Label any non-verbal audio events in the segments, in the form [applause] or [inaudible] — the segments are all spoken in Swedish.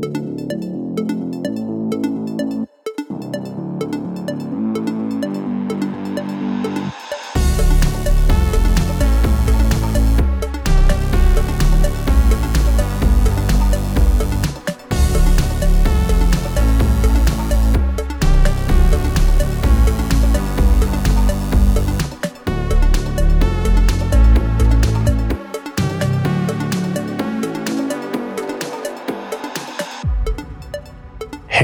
Música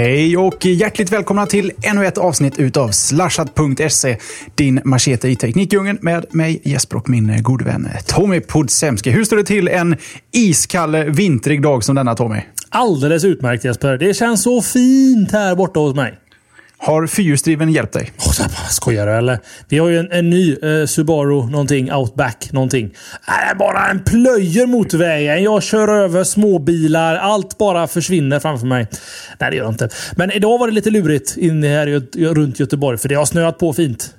Hej och hjärtligt välkomna till ännu ett avsnitt utav slashat.se, din machete i Teknikdjungeln med mig Jesper och min gode vän Tommy Podsemski. Hur står det till en iskall vintrig dag som denna Tommy? Alldeles utmärkt Jesper. Det känns så fint här borta hos mig. Har fyrhjulsdriven hjälpt dig? Oh, skojar du eller? Vi har ju en, en ny eh, Subaru någonting, Outback någonting. Äh, bara en plöjer motorvägen. Jag kör över småbilar. Allt bara försvinner framför mig. Nej, det gör det inte. Men idag var det lite lurigt inne här runt Göteborg. För det har snöat på fint.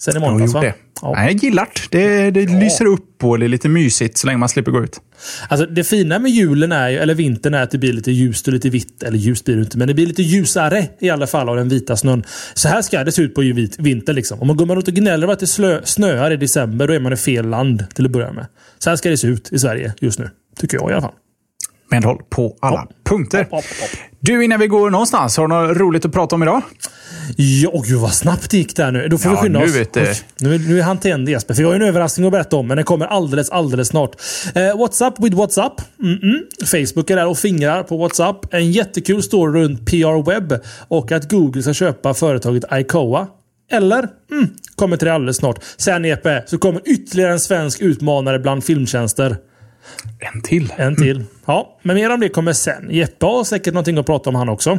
Sen i måndags va? Ja. Nej, jag gillar det. Det, ja. lyser upp och det är lite mysigt så länge man slipper gå ut. Alltså det fina med julen, är, eller vintern, är att det blir lite ljust och lite vitt. Eller ljust blir det inte, men det blir lite ljusare i alla fall av den vita snön. Så här ska det se ut på vintern. Liksom. Om man går runt och gnäller över att det slö, snöar i december, då är man i fel land till att börja med. Så här ska det se ut i Sverige just nu. Tycker jag i alla fall medhåll på alla hopp. punkter. Hopp, hopp, du, innan vi går någonstans, har du något roligt att prata om idag? Ja, gud vad snabbt det gick där nu. Då får ja, vi skynda oss. Vet det. Nu, nu är han tänd Jesper, för jag har en överraskning att berätta om, men den kommer alldeles, alldeles snart. Eh, WhatsApp with WhatsApp. Mm -mm. Facebook är där och fingrar på WhatsApp. En jättekul story runt PR Web och att Google ska köpa företaget Icoa. Eller? Mm, kommer till det alldeles snart. Sen Jeppe, så kommer ytterligare en svensk utmanare bland filmtjänster. En till. En till. Ja, men mer om det kommer sen. Jeppe har säkert någonting att prata om han också.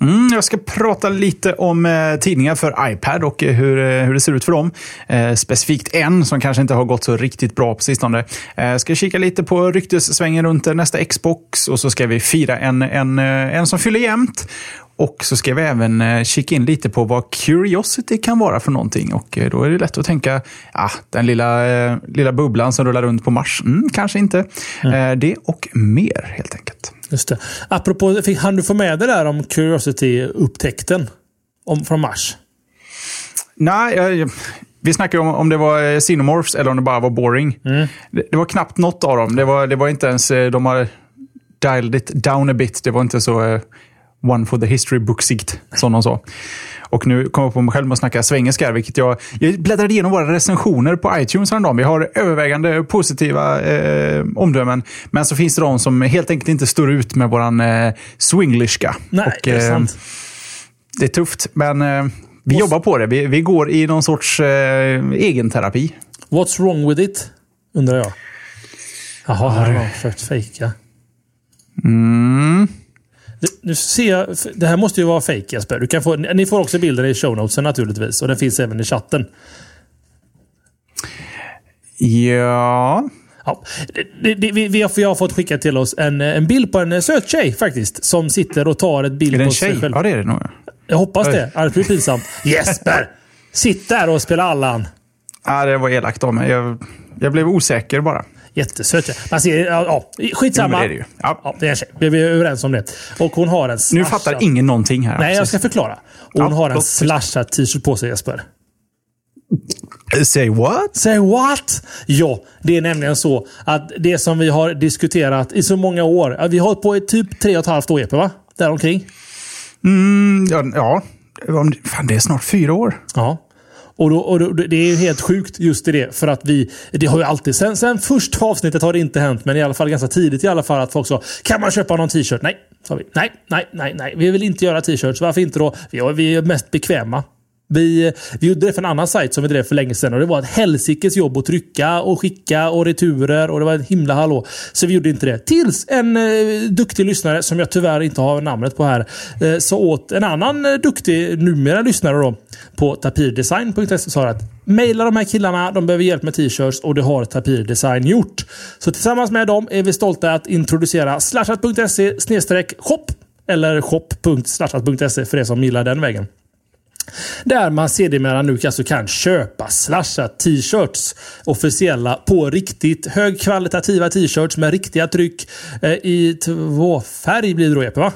Mm, jag ska prata lite om eh, tidningar för iPad och eh, hur, eh, hur det ser ut för dem. Eh, specifikt en som kanske inte har gått så riktigt bra på sistone. Eh, ska kika lite på ryktessvängen runt nästa Xbox och så ska vi fira en, en, eh, en som fyller jämnt. Och så ska vi även eh, kika in lite på vad Curiosity kan vara för någonting. Och då är det lätt att tänka, ah, den lilla, lilla bubblan som rullar runt på Mars. Mm, kanske inte. Mm. Det och mer helt enkelt. Just det. Apropå, fick, han du få med det där om Curiosity-upptäckten? Om, från Mars? Nej, jag, vi snackade om om det var Xenomorphs eller om det bara var boring. Mm. Det, det, var knappt något av dem. Det var, det var inte ens... Eh, de har dialed it down a bit. Det var inte så one for the history book-sikt, som de sa. Och nu kommer jag på mig själv med att snacka svengelska, vilket jag... Jag bläddrade igenom våra recensioner på iTunes häromdagen. Vi har övervägande positiva eh, omdömen. Men så finns det de som helt enkelt inte står ut med våran eh, swinglishka. Nej, och, det är eh, sant. Det är tufft, men eh, vi What's... jobbar på det. Vi, vi går i någon sorts eh, egenterapi. What's wrong with it? Undrar jag. Jaha, här har jag försökt fejka. Mm. Nu ser jag, det här måste ju vara fake Jesper. Du kan få, ni får också bilder i show notesen naturligtvis. Och den finns även i chatten. Ja. Ja, det, det, vi, vi, har, vi har fått skicka till oss en, en bild på en söt tjej faktiskt. Som sitter och tar ett bild är det en på tjej? sig själv. Ja, det är det nog. Jag hoppas Oj. det. Annars blir det pinsamt. Jesper! Sitt där och spela Allan. Ja, det var elakt av mig. Jag, jag blev osäker bara. Jättesöt. Man ser, ja, skitsamma. Jo, det är det ju. Ja. Ja, det är en tjej. Vi är överens om det. Och hon har en slashad... Nu fattar ingen någonting här. Nej, jag ska förklara. Och hon ja, har en slashad t-shirt på sig Jesper. Say what? Say what? Ja, det är nämligen så att det som vi har diskuterat i så många år. Vi har hållit på i typ tre och ett halvt år, Jeppe, va? Däromkring. Mm, ja, ja. Fan, det är snart fyra år. Ja. Och, då, och då, det är helt sjukt just i det. För att vi, det har ju alltid, sen, sen första avsnittet har det inte hänt, men i alla fall ganska tidigt i alla fall att folk sa Kan man köpa någon t-shirt? Nej, sa vi. Nej, nej, nej, nej. Vi vill inte göra t-shirts. Varför inte då? Vi, vi är mest bekväma. Vi, vi gjorde det för en annan sajt som vi drev för länge sedan och det var ett helsikes jobb att trycka och skicka och returer och det var ett himla hallå. Så vi gjorde inte det. Tills en eh, duktig lyssnare, som jag tyvärr inte har namnet på här, eh, sa åt en annan eh, duktig, numera lyssnare då, på tapirdesign.se sa att mejla de här killarna, de behöver hjälp med t-shirts och det har Tapir Design gjort. Så tillsammans med dem är vi stolta att introducera slashat.se shop eller shop.slashat.se för er som gillar den vägen. Där man sedermera nu alltså kan köpa slashat t-shirts. Officiella på riktigt högkvalitativa t-shirts med riktiga tryck eh, i två färg blir det då Jeppe va?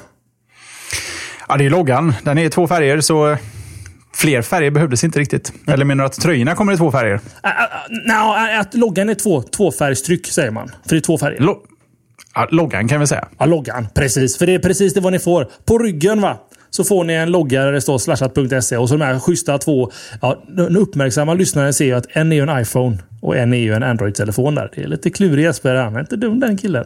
Ja, det är loggan. Den är i två färger, så fler färger behövdes inte riktigt. Eller menar du att tröjorna kommer i två färger? Uh, uh, no, att loggan är två, tvåfärgstryck säger man. För det är två färger. Lo ja, loggan kan vi säga. Ja, loggan. Precis. För det är precis det vad ni får. På ryggen va? Så får ni en logga där det står slashat.se och så de här schyssta två. Ja, den uppmärksamma lyssnaren ser ju att en är ju en iPhone och en är ju en Android-telefon där. Det är lite klurig Jesper. Han är inte dum den killen.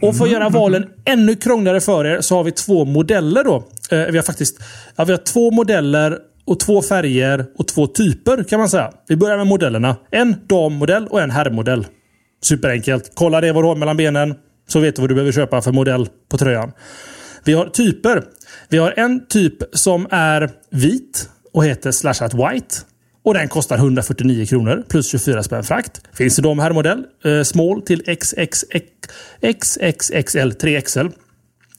Och för att göra valen ännu krångligare för er så har vi två modeller då. Eh, vi har faktiskt ja, vi har två modeller och två färger och två typer kan man säga. Vi börjar med modellerna. En dammodell och en herrmodell. Superenkelt. Kolla det vad du har mellan benen. Så vet du vad du behöver köpa för modell på tröjan. Vi har typer. Vi har en typ som är vit och heter Slashat White. Och den kostar 149 kronor plus 24 spänn frakt. Finns det de här modell. Eh, small till XXXL 3XL.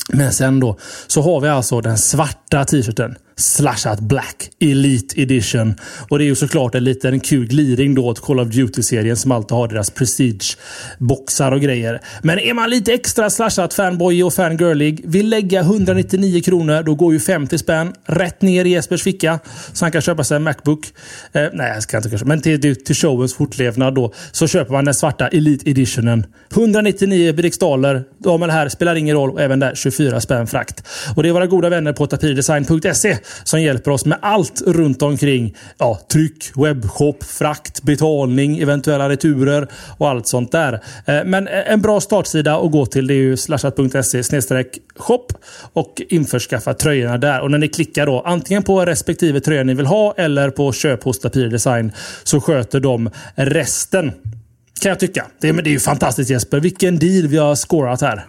Men sen då så har vi alltså den svarta t-shirten. Slashat Black Elite Edition. Och det är ju såklart en liten kul gliring då åt Call of Duty-serien som alltid har deras Prestige-boxar och grejer. Men är man lite extra slashat fanboy och fangirlig, vill lägga 199 kronor, då går ju 50 spänn rätt ner i Jespers ficka. Så han kan köpa sig en Macbook. Eh, nej, jag ska inte kanske. Men till, till showens fortlevnad då, så köper man den svarta Elite Editionen. 199 riksdaler. det här spelar ingen roll. Och även där 24 spänn frakt. Och det är våra goda vänner på tapirdesign.se som hjälper oss med allt runt omkring. Ja, tryck, webbshop, frakt, betalning, eventuella returer och allt sånt där. Eh, men en bra startsida att gå till det är ju slashat.se shop och införskaffa tröjorna där. Och när ni klickar då antingen på respektive tröja ni vill ha eller på köp hos Tapir Design så sköter de resten. Kan jag tycka. Det är, det är ju fantastiskt Jesper. Vilken deal vi har scorat här.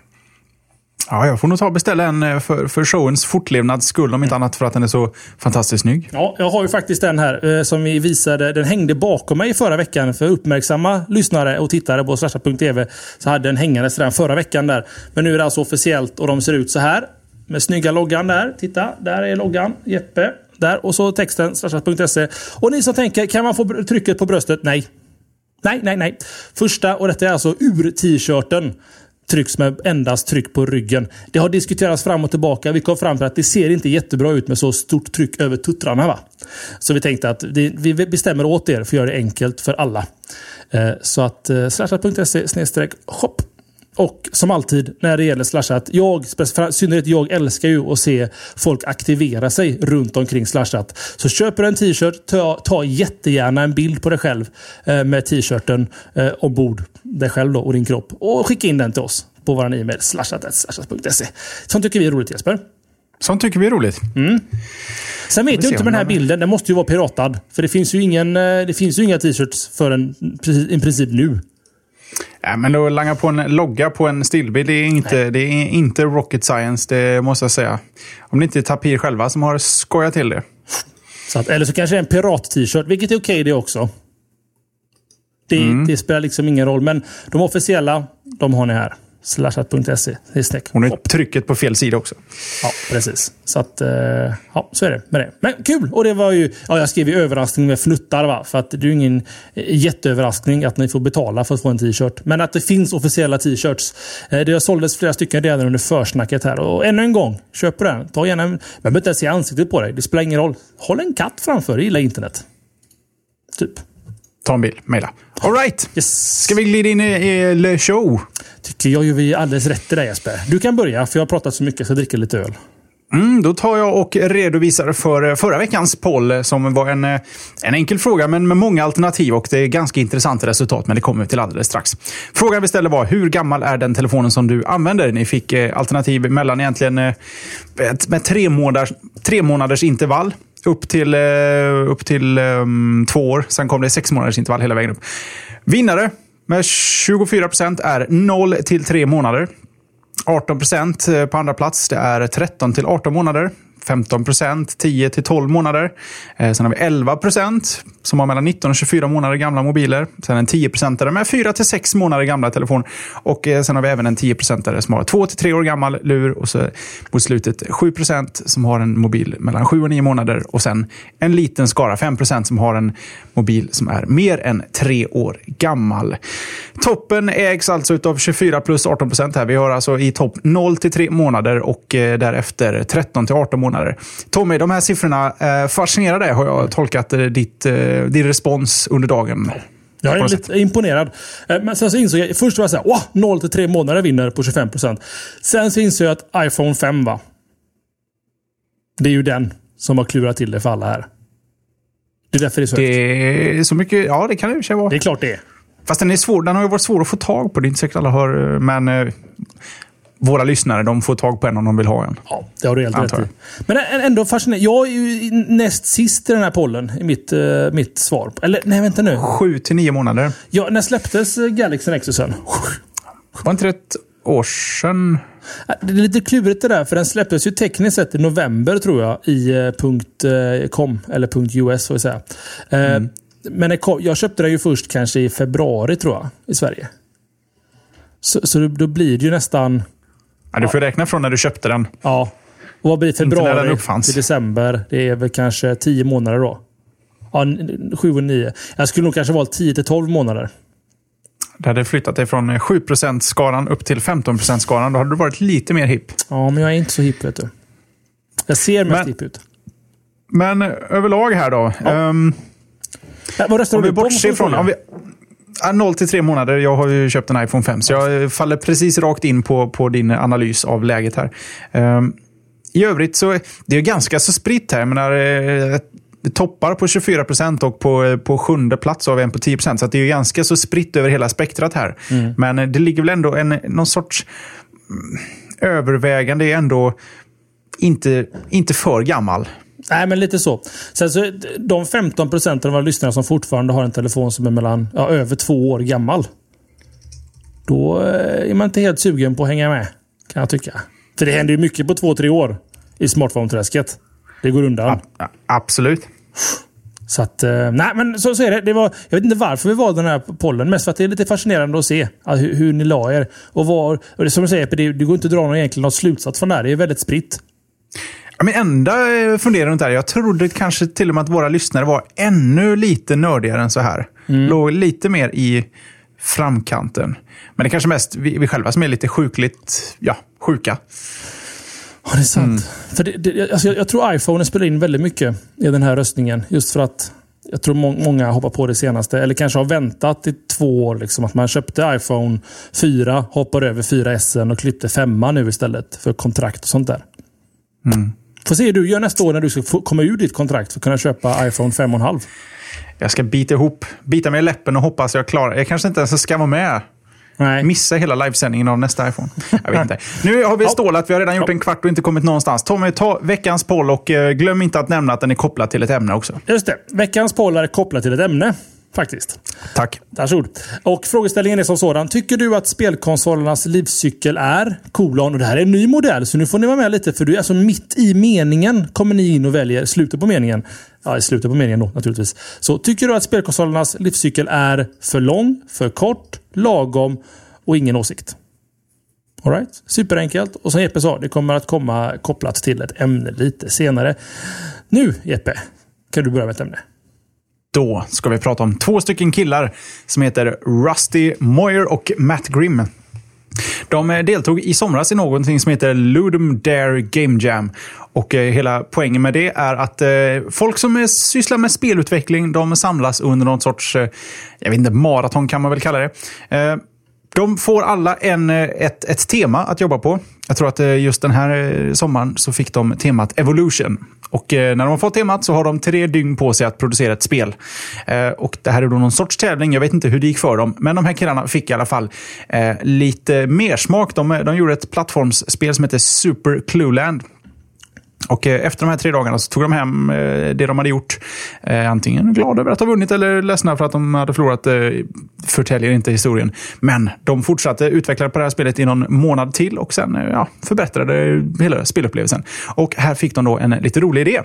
Ja, jag får nog ta och beställa en eh, för, för showens fortlevnads skull, om inte annat för att den är så fantastiskt snygg. Ja, jag har ju faktiskt den här eh, som vi visade. Den hängde bakom mig förra veckan. För uppmärksamma lyssnare och tittare på slasha.tv så hade den hängandes redan förra veckan där. Men nu är det alltså officiellt och de ser ut så här. Med snygga loggan där. Titta, där är loggan. Jeppe. Där. Och så texten slashat.se. Och ni som tänker, kan man få trycket på bröstet? Nej. Nej, nej, nej. Första, och detta är alltså ur t-shirten trycks med endast tryck på ryggen. Det har diskuterats fram och tillbaka. Vi kom fram till att det ser inte jättebra ut med så stort tryck över tuttrarna. Va? Så vi tänkte att vi bestämmer åt er för att göra det enkelt för alla. Eh, så att eh, slashat.se shop och som alltid när det gäller slashat. Jag, synnerhet jag älskar ju att se folk aktivera sig runt omkring slashat. Så köper du en t-shirt, ta, ta jättegärna en bild på dig själv eh, med t-shirten eh, ombord. Dig själv då och din kropp. Och skicka in den till oss på vår e-mail slashat.se. Sånt tycker vi är roligt Jesper. Sånt tycker vi är roligt. Mm. Sen vet jag inte med den här bilden. Den måste ju vara piratad. För det finns ju, ingen, eh, det finns ju inga t-shirts för en, i princip nu. Ja, men att langa på en logga på en stillbild, det är, inte, det är inte rocket science, det måste jag säga. Om det inte är Tapir själva som har skojat till det. Så att, eller så kanske det är en pirat-t-shirt, vilket är okej okay det också. Det, mm. det, spelar liksom ingen roll, men de officiella, de har ni här slashat.se. Hon är trycket på fel sida också. Ja, precis. Så att, eh, ja, så är det med det. Men kul! Och det var ju, ja, jag skrev ju överraskning med fnuttar va. För att det är ju ingen jätteöverraskning att ni får betala för att få en t-shirt. Men att det finns officiella t-shirts. Eh, det har såldes flera stycken redan under försnacket här. Och ännu en gång, köp den. Ta gärna en, man behöver inte ens se ansiktet på dig. Det spelar ingen roll. Håll en katt framför dig, gilla internet. Typ. Ta en bild, mejla. Alright! Yes. Ska vi glida in i, i Le Show? Tycker jag ju vi är alldeles rätt i det Jesper. Du kan börja, för jag har pratat så mycket så jag dricker lite öl. Mm, då tar jag och redovisar för eh, förra veckans poll eh, som var en, eh, en enkel fråga men med många alternativ och det är ganska intressant resultat men det kommer vi till alldeles strax. Frågan vi ställde var hur gammal är den telefonen som du använder? Ni fick alternativ mellan egentligen med tre månaders, tre månaders intervall upp till, eh, upp till um, två år. Sen kom det sex månaders intervall hela vägen upp. Vinnare med 24 procent är 0 till 3 månader. 18 procent eh, på andra plats. Det är 13 till 18 månader. 15 procent, 10 till 12 månader. Eh, sen har vi 11 procent som har mellan 19 och 24 månader gamla mobiler. Sen en 10 procentare med 4 till 6 månader gamla telefoner. Och eh, sen har vi även en 10 procentare som har 2 till 3 år gammal lur. Och så mot slutet 7 procent som har en mobil mellan 7 och 9 månader. Och sen en liten skara, 5 procent, som har en mobil som är mer än 3 år gammal. Toppen ägs alltså av 24 plus 18 procent här. Vi har alltså i topp 0 till 3 månader och eh, därefter 13 till 18 månader. Tommy, de här siffrorna eh, fascinerar dig har jag tolkat eh, ditt, eh, din respons under dagen. Jag är lite imponerad. Eh, men sen så insåg jag, först var jag såhär, 0 till 3 månader vinner på 25%. Sen så insåg jag att iPhone 5 va. Det är ju den som har klurat till det för alla här. Det är därför det är så. Det är så mycket, ja det kan det ju vara. Det är klart det är. Fast den är svår, den har ju varit svår att få tag på. Det är inte säkert alla har, men våra lyssnare de får tag på en om de vill ha en. Ja, det har du helt rätt i. Men ändå fascinerande. Jag är ju näst sist i den här pollen i mitt, uh, mitt svar. Eller nej, vänta nu. Sju till nio månader. Ja, när släpptes eh, Galaxy Nexusen? Var inte det ett år sedan? Det är lite klurigt det där, för den släpptes ju tekniskt sett i november tror jag i uh, .com eller .us får vi säga. Mm. Men jag köpte den ju först kanske i februari tror jag i Sverige. Så, så då blir det ju nästan Ja, du får räkna från när du köpte den. Ja. Och vad blir februari till december? Det är väl kanske tio månader då. Ja, sju och nio. Jag skulle nog kanske valt 10 till 12 månader. Det hade flyttat dig från 7% skaran upp till 15 skaran Då hade du varit lite mer hipp. Ja, men jag är inte så hipp vet du. Jag ser mest hipp ut. Men överlag här då. Ja. Um, ja, vad röstar du på? Ifrån, om vi, 0 till 3 månader. Jag har ju köpt en iPhone 5, så jag faller precis rakt in på, på din analys av läget här. Um, I övrigt så det är ganska så spritt här. Jag menar, eh, toppar på 24 procent och på, på sjunde plats har vi en på 10 procent. Så det är ganska så spritt över hela spektrat här. Mm. Men det ligger väl ändå en, någon sorts mm, övervägande är ändå inte, inte för gammal. Nej, men lite så. Sen så de 15 procenten av våra lyssnare som fortfarande har en telefon som är mellan ja, över två år gammal. Då eh, är man inte helt sugen på att hänga med. Kan jag tycka. För det händer ju mycket på två, tre år i smartphone-träsket. Det går undan. Ja, absolut. Så att, eh, nej men så, så är det. det var, jag vet inte varför vi valde den här pollen. Mest för att det är lite fascinerande att se hur, hur ni la er. Och, var, och det, som du säger, det, det går inte att dra någon, egentligen någon slutsats från det här. Det är väldigt spritt. Min enda eh, fundering runt det här, jag trodde kanske till och med att våra lyssnare var ännu lite nördigare än så här. Mm. Låg lite mer i framkanten. Men det är kanske mest vi, vi själva som är lite sjukligt ja, sjuka. Ja, det är sant. Mm. För det, det, alltså jag, jag, tror iPhone spelar in väldigt mycket i den här röstningen. Just för att jag tror må många hoppar på det senaste. Eller kanske har väntat i två år. Liksom, att man köpte iPhone 4, hoppar över 4S och klippte 5 nu istället. För kontrakt och sånt där. Mm. Får se hur du gör nästa år när du ska komma ur ditt kontrakt för att kunna köpa iPhone 5,5. Jag ska bita ihop, bita mig i läppen och hoppas jag klarar Jag kanske inte ens ska vara med. Nej. Missa hela livesändningen av nästa iPhone. Jag vet inte. Nu har vi stålat. Vi har redan gjort en kvart och inte kommit någonstans. Tommy, ta veckans poll och eh, glöm inte att nämna att den är kopplad till ett ämne också. Just det. Veckans poll är kopplad till ett ämne. Faktiskt. Tack. Varsågod. Och frågeställningen är som sådan. Tycker du att spelkonsolernas livscykel är kolon? Och det här är en ny modell, så nu får ni vara med lite. För du är alltså mitt i meningen kommer ni in och väljer slutet på meningen. Ja, i slutet på meningen då naturligtvis. Så tycker du att spelkonsolernas livscykel är för lång, för kort, lagom och ingen åsikt? Alright, superenkelt. Och som Jeppe sa, det kommer att komma kopplat till ett ämne lite senare. Nu Jeppe, kan du börja med ett ämne. Då ska vi prata om två stycken killar som heter Rusty Moyer och Matt Grimm. De eh, deltog i somras i någonting som heter Ludum Dare Game Jam. Och eh, hela poängen med det är att eh, folk som sysslar med spelutveckling, de samlas under någon sorts, jag vet inte, maraton kan man väl kalla det. De får alla en, eh, ett, ett tema att jobba på. Jag tror att eh, just den här eh, sommaren så fick de temat Evolution. Och när de har fått temat så har de tre dygn på sig att producera ett spel. och Det här är då någon sorts tävling. Jag vet inte hur det gick för dem. Men de här killarna fick i alla fall lite mer smak. De, de gjorde ett plattformsspel som heter Super Clueland. Och eh, efter de här tre dagarna så tog de hem eh, det de hade gjort. Eh, antingen glada över att ha vunnit eller ledsna för att de hade förlorat. Förtäljer inte historien. Men de fortsatte utveckla på det här spelet i någon månad till och sen ja, förbättrade hela spelupplevelsen. Och här fick de då en lite rolig idé.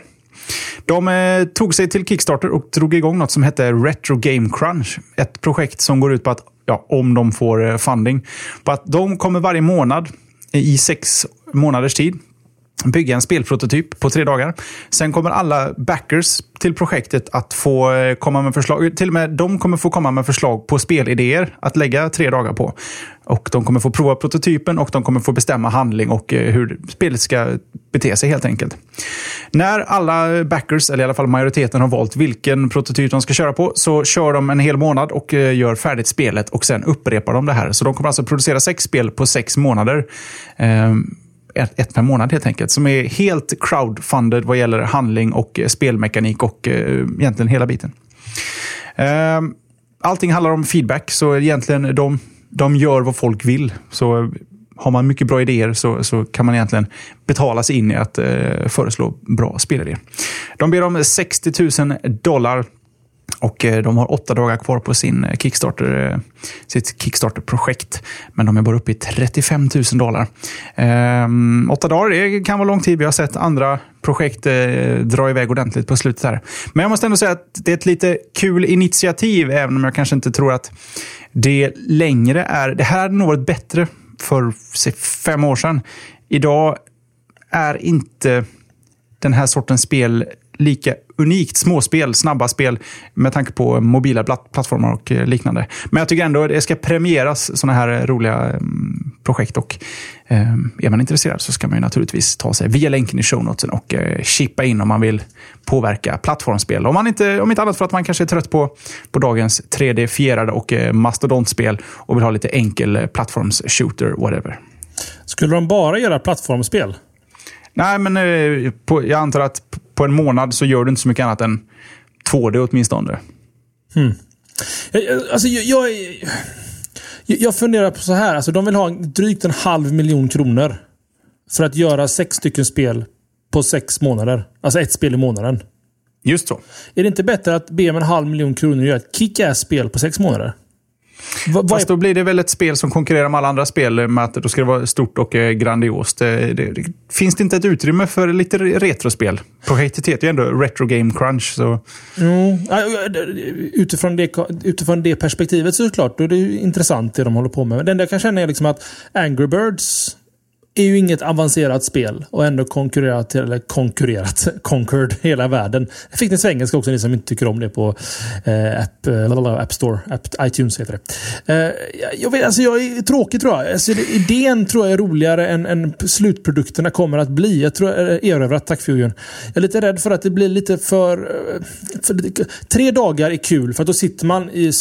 De eh, tog sig till Kickstarter och drog igång något som hette Retro Game Crunch. Ett projekt som går ut på att, ja, om de får funding, på att de kommer varje månad i sex månaders tid bygga en spelprototyp på tre dagar. Sen kommer alla backers till projektet att få eh, komma med förslag. Till och med de kommer få komma med förslag på spelidéer att lägga tre dagar på. Och De kommer få prova prototypen och de kommer få bestämma handling och eh, hur spelet ska bete sig helt enkelt. När alla backers, eller i alla fall majoriteten, har valt vilken prototyp de ska köra på så kör de en hel månad och eh, gör färdigt spelet och sen upprepar de det här. Så de kommer alltså producera sex spel på sex månader. Ehm, ett, ett per månad helt enkelt. Som är helt crowdfunded vad gäller handling och eh, spelmekanik och eh, egentligen hela biten. Eh, allting handlar om feedback, så egentligen de, de gör vad folk vill. Så eh, har man mycket bra idéer så, så kan man egentligen betala sig in i att eh, föreslå bra spelidéer. De ber om 60 000 dollar och eh, de har åtta dagar kvar på sin eh, Kickstarter, eh, sitt Kickstarter-projekt. Men de är bara uppe i 35 000 dollar. Ehm, åtta dagar det kan vara lång tid. Vi har sett andra projekt dra iväg ordentligt på slutet här. Men jag måste ändå säga att det är ett lite kul initiativ, även om jag kanske inte tror att det längre är... Det här hade nog varit bättre för say, fem år sedan. Idag är inte den här sortens spel lika unikt småspel, snabba spel med tanke på mobila plattformar och eh, liknande. Men jag tycker ändå att det ska premieras sådana här eh, roliga mm, projekt. Och eh, är man intresserad så ska man naturligtvis ta sig via länken i show notesen och chippa in om man vill påverka plattformsspel. Om, man inte, om inte annat för att man kanske är trött på, på dagens 3D-fierade och mastodontspel och vill ha lite enkel plattforms-shooter, whatever. Skulle de bara göra plattformsspel? Nej, men på, jag antar att på en månad så gör du inte så mycket annat än 2D åtminstone. Hmm. Alltså, jag, jag, jag funderar på så här. Alltså, de vill ha drygt en halv miljon kronor. För att göra sex stycken spel på sex månader. Alltså ett spel i månaden. Just så. Är det inte bättre att be om en halv miljon kronor och göra ett kick-ass-spel på sex månader? Va, Fast då blir det väl ett spel som konkurrerar med alla andra spel med att då ska det vara stort och eh, grandiost. Det, det, det, finns det inte ett utrymme för lite retrospel? Projektet heter ju ändå Retro Game Crunch. Så. Mm. Utifrån, det, utifrån det perspektivet såklart, då är det intressant det de håller på med. Men det enda jag kan känna är liksom att Angry Birds är ju inget avancerat spel och ändå konkurrerat, eller konkurrerat, [laughs] conquered hela världen. Jag fick det svengelska också, ni som inte tycker om det på eh, app, eh, app Store, app, iTunes heter det. Eh, jag, vet, alltså jag är tråkig tror jag. Alltså, idén tror jag är roligare än, än slutprodukterna kommer att bli. Jag tror jag erövrat, tack Fusion. Jag är lite rädd för att det blir lite för, eh, för... Tre dagar är kul, för då sitter man i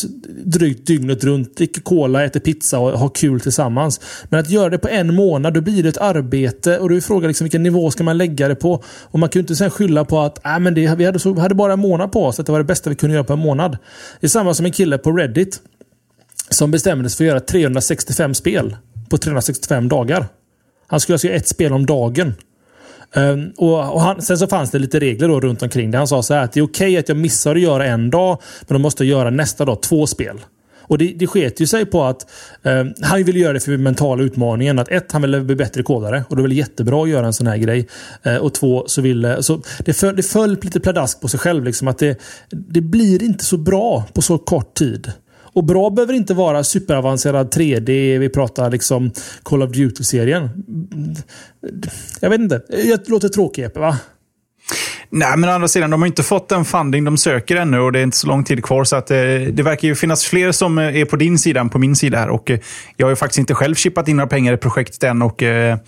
drygt dygnet runt, dricker cola, äter pizza och har kul tillsammans. Men att göra det på en månad, då blir det ett arbete och du är frågan liksom, vilken nivå ska man lägga det på? Och Man kan ju inte sen skylla på att äh, men det, vi hade, så, hade bara en månad på oss, att det var det bästa vi kunde göra på en månad. Det är samma som en kille på Reddit som bestämde sig för att göra 365 spel på 365 dagar. Han skulle alltså göra ett spel om dagen. Um, och, och han, sen så fanns det lite regler då runt omkring det. Han sa så här att det är okej okay att jag missar att göra en dag, men då måste jag göra nästa dag två spel. Och det, det sket ju sig på att eh, han ville göra det för mentala utmaningen. Att ett, han ville bli bättre kodare. Och det var jättebra att göra en sån här grej. Eh, och två, så ville... Så det, föll, det föll lite pladask på sig själv. Liksom, att det, det blir inte så bra på så kort tid. Och bra behöver inte vara superavancerad 3D. Vi pratar liksom Call of Duty-serien. Jag vet inte. Jag låter tråkig, va? Nej, men å andra sidan, de har inte fått den funding de söker ännu och det är inte så lång tid kvar. Så att, eh, det verkar ju finnas fler som eh, är på din sida än på min sida här. Och, eh, jag har ju faktiskt inte själv chippat in några pengar i projektet än. Och, eh,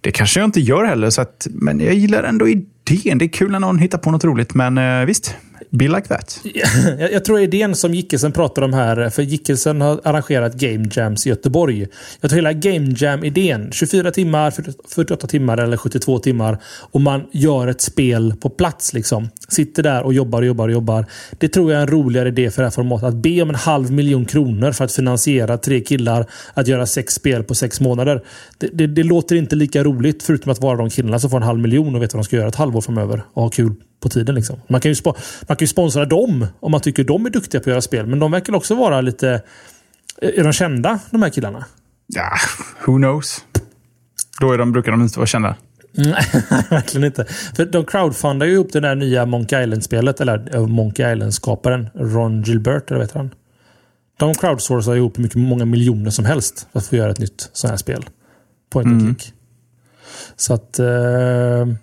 det kanske jag inte gör heller, så att, men jag gillar ändå idén det. Det är kul när någon hittar på något roligt, men eh, visst. Be like that. [laughs] jag, jag tror idén som Gickelsen pratar om här, för Gickelsen har arrangerat Game Jams i Göteborg. Jag tror hela Game Jam-idén, 24 timmar, 48 timmar eller 72 timmar och man gör ett spel på plats. liksom. Sitter där och jobbar och jobbar och jobbar. Det tror jag är en roligare idé för det här formatet. Att be om en halv miljon kronor för att finansiera tre killar att göra sex spel på sex månader. Det, det, det låter inte lika roligt förutom att vara de killarna som får en halv miljon och vet vad de ska göra ett halvår framöver och ha kul på tiden. Liksom. Man, kan ju man kan ju sponsra dem om man tycker de är duktiga på att göra spel. Men de verkar också vara lite... Är de kända, de här killarna? Ja, who knows? Då är de, brukar de inte vara kända. Nej, [laughs] verkligen inte. För de crowdfundar ju upp det där nya Monkey Island-spelet. Eller uh, Monkey Island-skaparen. Ron Gilbert, eller vet han? De crowdsourcar ihop hur mycket, många miljoner som helst för att få göra ett nytt sånt här spel. Point and mm. click. Så att... Uh,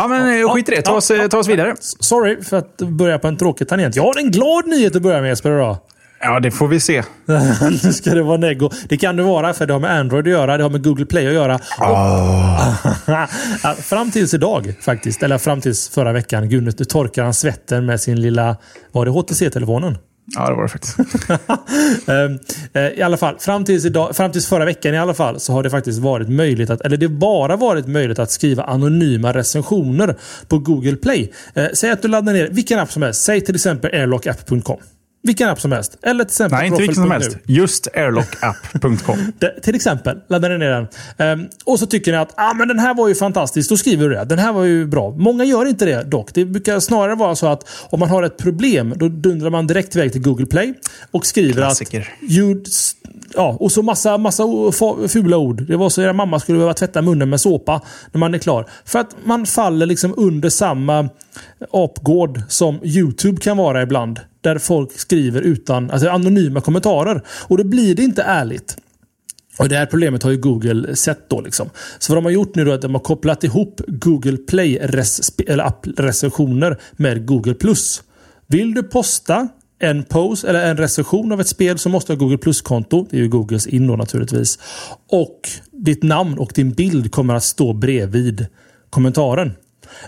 Ja, men ja, skit i det. Ta oss, ja, ta oss vidare. Sorry för att börja på en tråkig tangent. Jag har en glad nyhet att börja med Jesper idag. Ja, det får vi se. [laughs] nu ska det vara nego. Det kan det vara, för det har med Android att göra. Det har med Google Play att göra. [laughs] Oh. fram tills idag faktiskt. Eller fram tills förra veckan. Gud, nu torkar han svetten med sin lilla... Var det HTC-telefonen? Ja, det var det faktiskt. [laughs] Ehm, eh, I alla fall, fram tills, idag, fram tills förra veckan i alla fall så har det faktiskt varit möjligt att, eller det bara varit möjligt att skriva anonyma recensioner på Google Play. Eh, säg att du laddar ner vilken app som helst. Säg till exempel airlockapp.com. Vilken app som helst. Eller till exempel Nej, inte vilken som helst. Just airlockapp.com. [laughs] till exempel. Laddar ni ner den. Um, och så tycker ni att ah, men den här var ju fantastisk. Då skriver du det. Den här var ju bra. Många gör inte det dock. Det brukar snarare vara så att om man har ett problem, då dundrar man direkt iväg till Google Play och skriver Klassiker. att... You, ja, och så massa, massa fula ord. Det var så att era mamma skulle behöva tvätta munnen med såpa när man är klar. För att man faller liksom under samma apgård som YouTube kan vara ibland. Där folk skriver utan alltså anonyma kommentarer. Och då blir det inte ärligt. Och Det här problemet har ju Google sett då. Liksom. Så vad de har gjort nu då är att de har kopplat ihop Google Play recensioner med Google+. Plus. Vill du posta en post eller en recension av ett spel så måste du ha Google Plus-konto. Det är ju Googles in då naturligtvis. Och ditt namn och din bild kommer att stå bredvid kommentaren.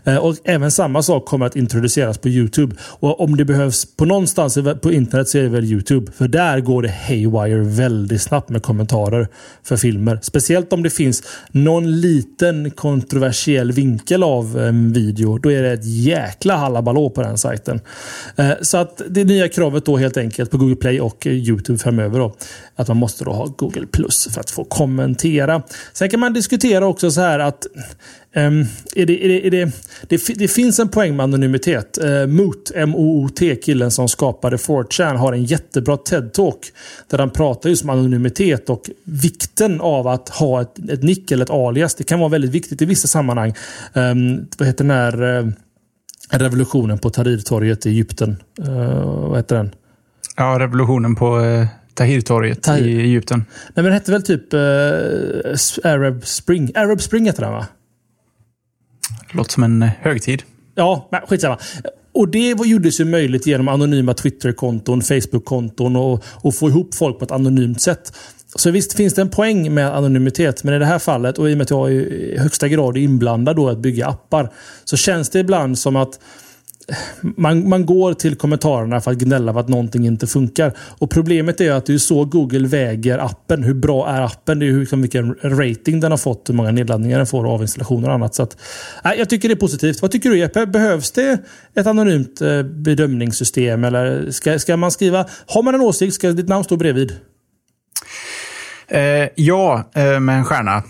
Eh, och även samma sak kommer att introduceras på Youtube. Och om det behövs på någonstans på internet så är det väl Youtube. För där går det haywire väldigt snabbt med kommentarer för filmer. Speciellt om det finns någon liten kontroversiell vinkel av en video. Då är det ett jäkla hallabaloo på den sajten. Eh, så att det nya kravet då helt enkelt på Google Play och Youtube framöver. Då, att man måste då ha Google Plus för att få kommentera. Sen kan man diskutera också så här att Um, är det, är det, är det, det, det, finns en poäng med anonymitet. Uh, Moot, M-O-O-T, killen som skapade 4chan, har en jättebra TED-talk. Där han pratar just om anonymitet och vikten av att ha ett, ett nick eller ett alias. Det kan vara väldigt viktigt i vissa sammanhang. Um, vad heter den här uh, revolutionen på Tahrirtorget i Egypten? Uh, vad heter den? Ja, revolutionen på uh, Tahrirtorget Tahir. i Egypten. Nej, men den hette väl typ uh, Arab Spring? Arab Spring heter den va? Låter som en eh, högtid. Ja, men skitsamma. Och det gjordes ju möjligt genom anonyma Twitterkonton, Facebookkonton och, och få ihop folk på ett anonymt sätt. Så visst finns det en poäng med anonymitet, men i det här fallet och i och med att jag är i högsta grad inblandad då att bygga appar så känns det ibland som att man, man går till kommentarerna för att gnälla för att någonting inte funkar. Och Problemet är att det är så Google väger appen. Hur bra är appen? Det är hur, vilken rating den har fått, hur många nedladdningar den får av installationer och annat. Så att, nej, jag tycker det är positivt. Vad tycker du Jeppe? Behövs det ett anonymt eh, bedömningssystem? Eller ska, ska man skriva... Har man en åsikt, ska ditt namn stå bredvid? Eh, ja, eh, med en stjärna.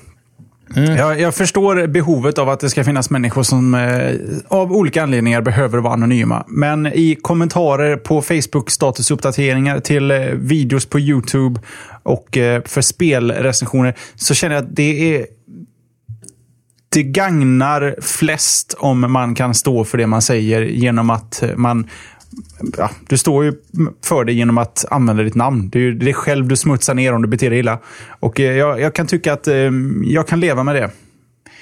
Mm. Jag, jag, förstår behovet av att det ska finnas människor som eh, av olika anledningar behöver vara anonyma. Men i kommentarer på Facebook, statusuppdateringar till eh, videos på YouTube och eh, för spelrecensioner så känner jag att det är det gagnar flest om man kan stå för det man säger genom att man ja, du står ju för det genom att använda ditt namn. Det är dig själv du smutsar ner om du beter dig illa. Och eh, jag, jag kan tycka att eh, jag kan leva med det.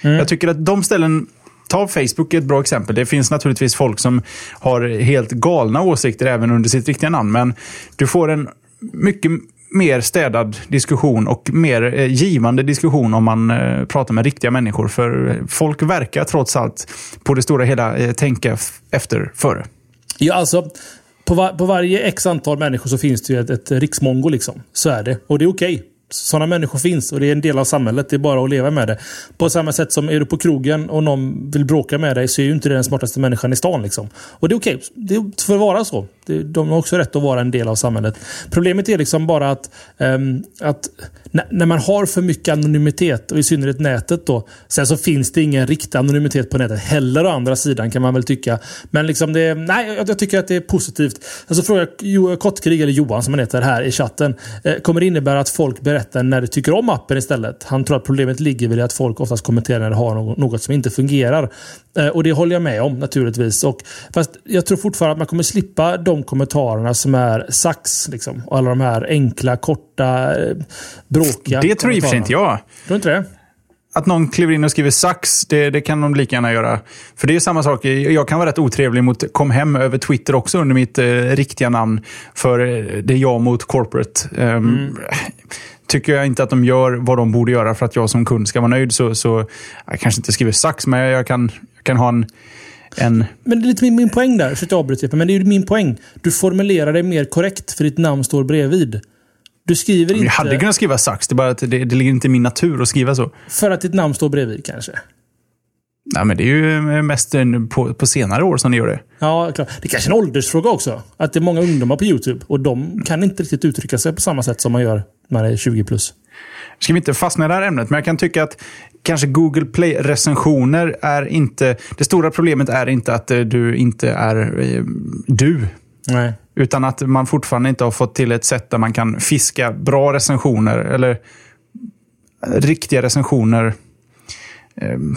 Mm. Jag tycker att de ställen Ta Facebook är ett bra exempel. Det finns naturligtvis folk som har helt galna åsikter även under sitt riktiga namn. Men du får en mycket mer städad diskussion och mer eh, givande diskussion om man eh, pratar med riktiga människor. För folk verkar trots allt på det stora hela eh, tänka efter före. Ja, alltså. På, var, på varje x antal människor så finns det ju ett, ett riksmongo. Liksom. Så är det. Och det är okej. Okay. Sådana människor finns och det är en del av samhället. Det är bara att leva med det. På samma sätt som är du på krogen och någon vill bråka med dig så är ju inte det den smartaste människan i stan. Liksom. Och det är okej. Okay. Det får vara så. De har också rätt att vara en del av samhället. Problemet är liksom bara att, um, att när man har för mycket anonymitet och i synnerhet nätet då. Sen så finns det ingen riktig anonymitet på nätet heller å andra sidan kan man väl tycka. Men liksom det, nej, jag, tycker att det är positivt. Alltså frågar Kottkrig, eller Johan som han heter här i chatten. Eh, kommer det innebära att folk berättar när de tycker om appen istället? Han tror att problemet ligger väl i att folk oftast kommenterar när de har något som inte fungerar. Eh, och det håller jag med om naturligtvis. Och, fast jag tror fortfarande att man kommer slippa de kommentarerna som är sax. Liksom, och alla de här enkla, korta, eh, bråkiga Det tror i och för sig inte jag. Tror inte det? Att någon kliver in och skriver sax, det, det, kan de lika gärna göra. För det är samma sak. Jag kan vara rätt otrevlig mot kom hem över Twitter också under mitt eh, riktiga namn. För eh, det är jag mot corporate. Um, mm. Tycker jag inte att de gör vad de borde göra för att jag som kund ska vara nöjd så, så jag kanske inte skriver sax, men jag kan, jag kan ha en en... Men det är lite min, min poäng där, så jag avbryter, men det är min poäng. Du formulerar det mer korrekt för ditt namn står bredvid. Du skriver inte... Jag hade kunnat skriva sax, det är bara att det, det ligger inte i min natur att skriva så. För att ditt namn står bredvid kanske? Nej, men det är ju mest på, på senare år som det gör det. Ja, klart. Det är kanske är en åldersfråga också. Att det är många ungdomar på YouTube och de kan inte riktigt uttrycka sig på samma sätt som man gör när det är 20 plus. Ska vi inte fastna i det här ämnet, men jag kan tycka att kanske Google Play-recensioner är inte... Det stora problemet är inte att eh, du inte är eh, du. Nej. Utan att man fortfarande inte har fått till ett sätt där man kan fiska bra recensioner eller riktiga recensioner. Ehm,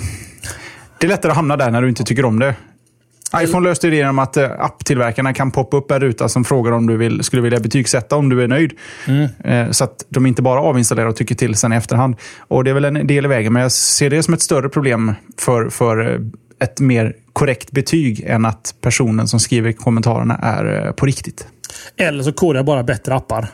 det är lättare att hamna där när du inte tycker om det. iPhone löste det genom att eh, apptillverkarna kan poppa upp en ruta som frågar om du vill, skulle vilja betygsätta om du är nöjd. Mm. Eh, så att de inte bara avinstallerar och tycker till sen i efterhand. Och Det är väl en del i vägen, men jag ser det som ett större problem för, för eh, ett mer korrekt betyg än att personen som skriver kommentarerna är på riktigt. Eller så kodar jag bara bättre appar.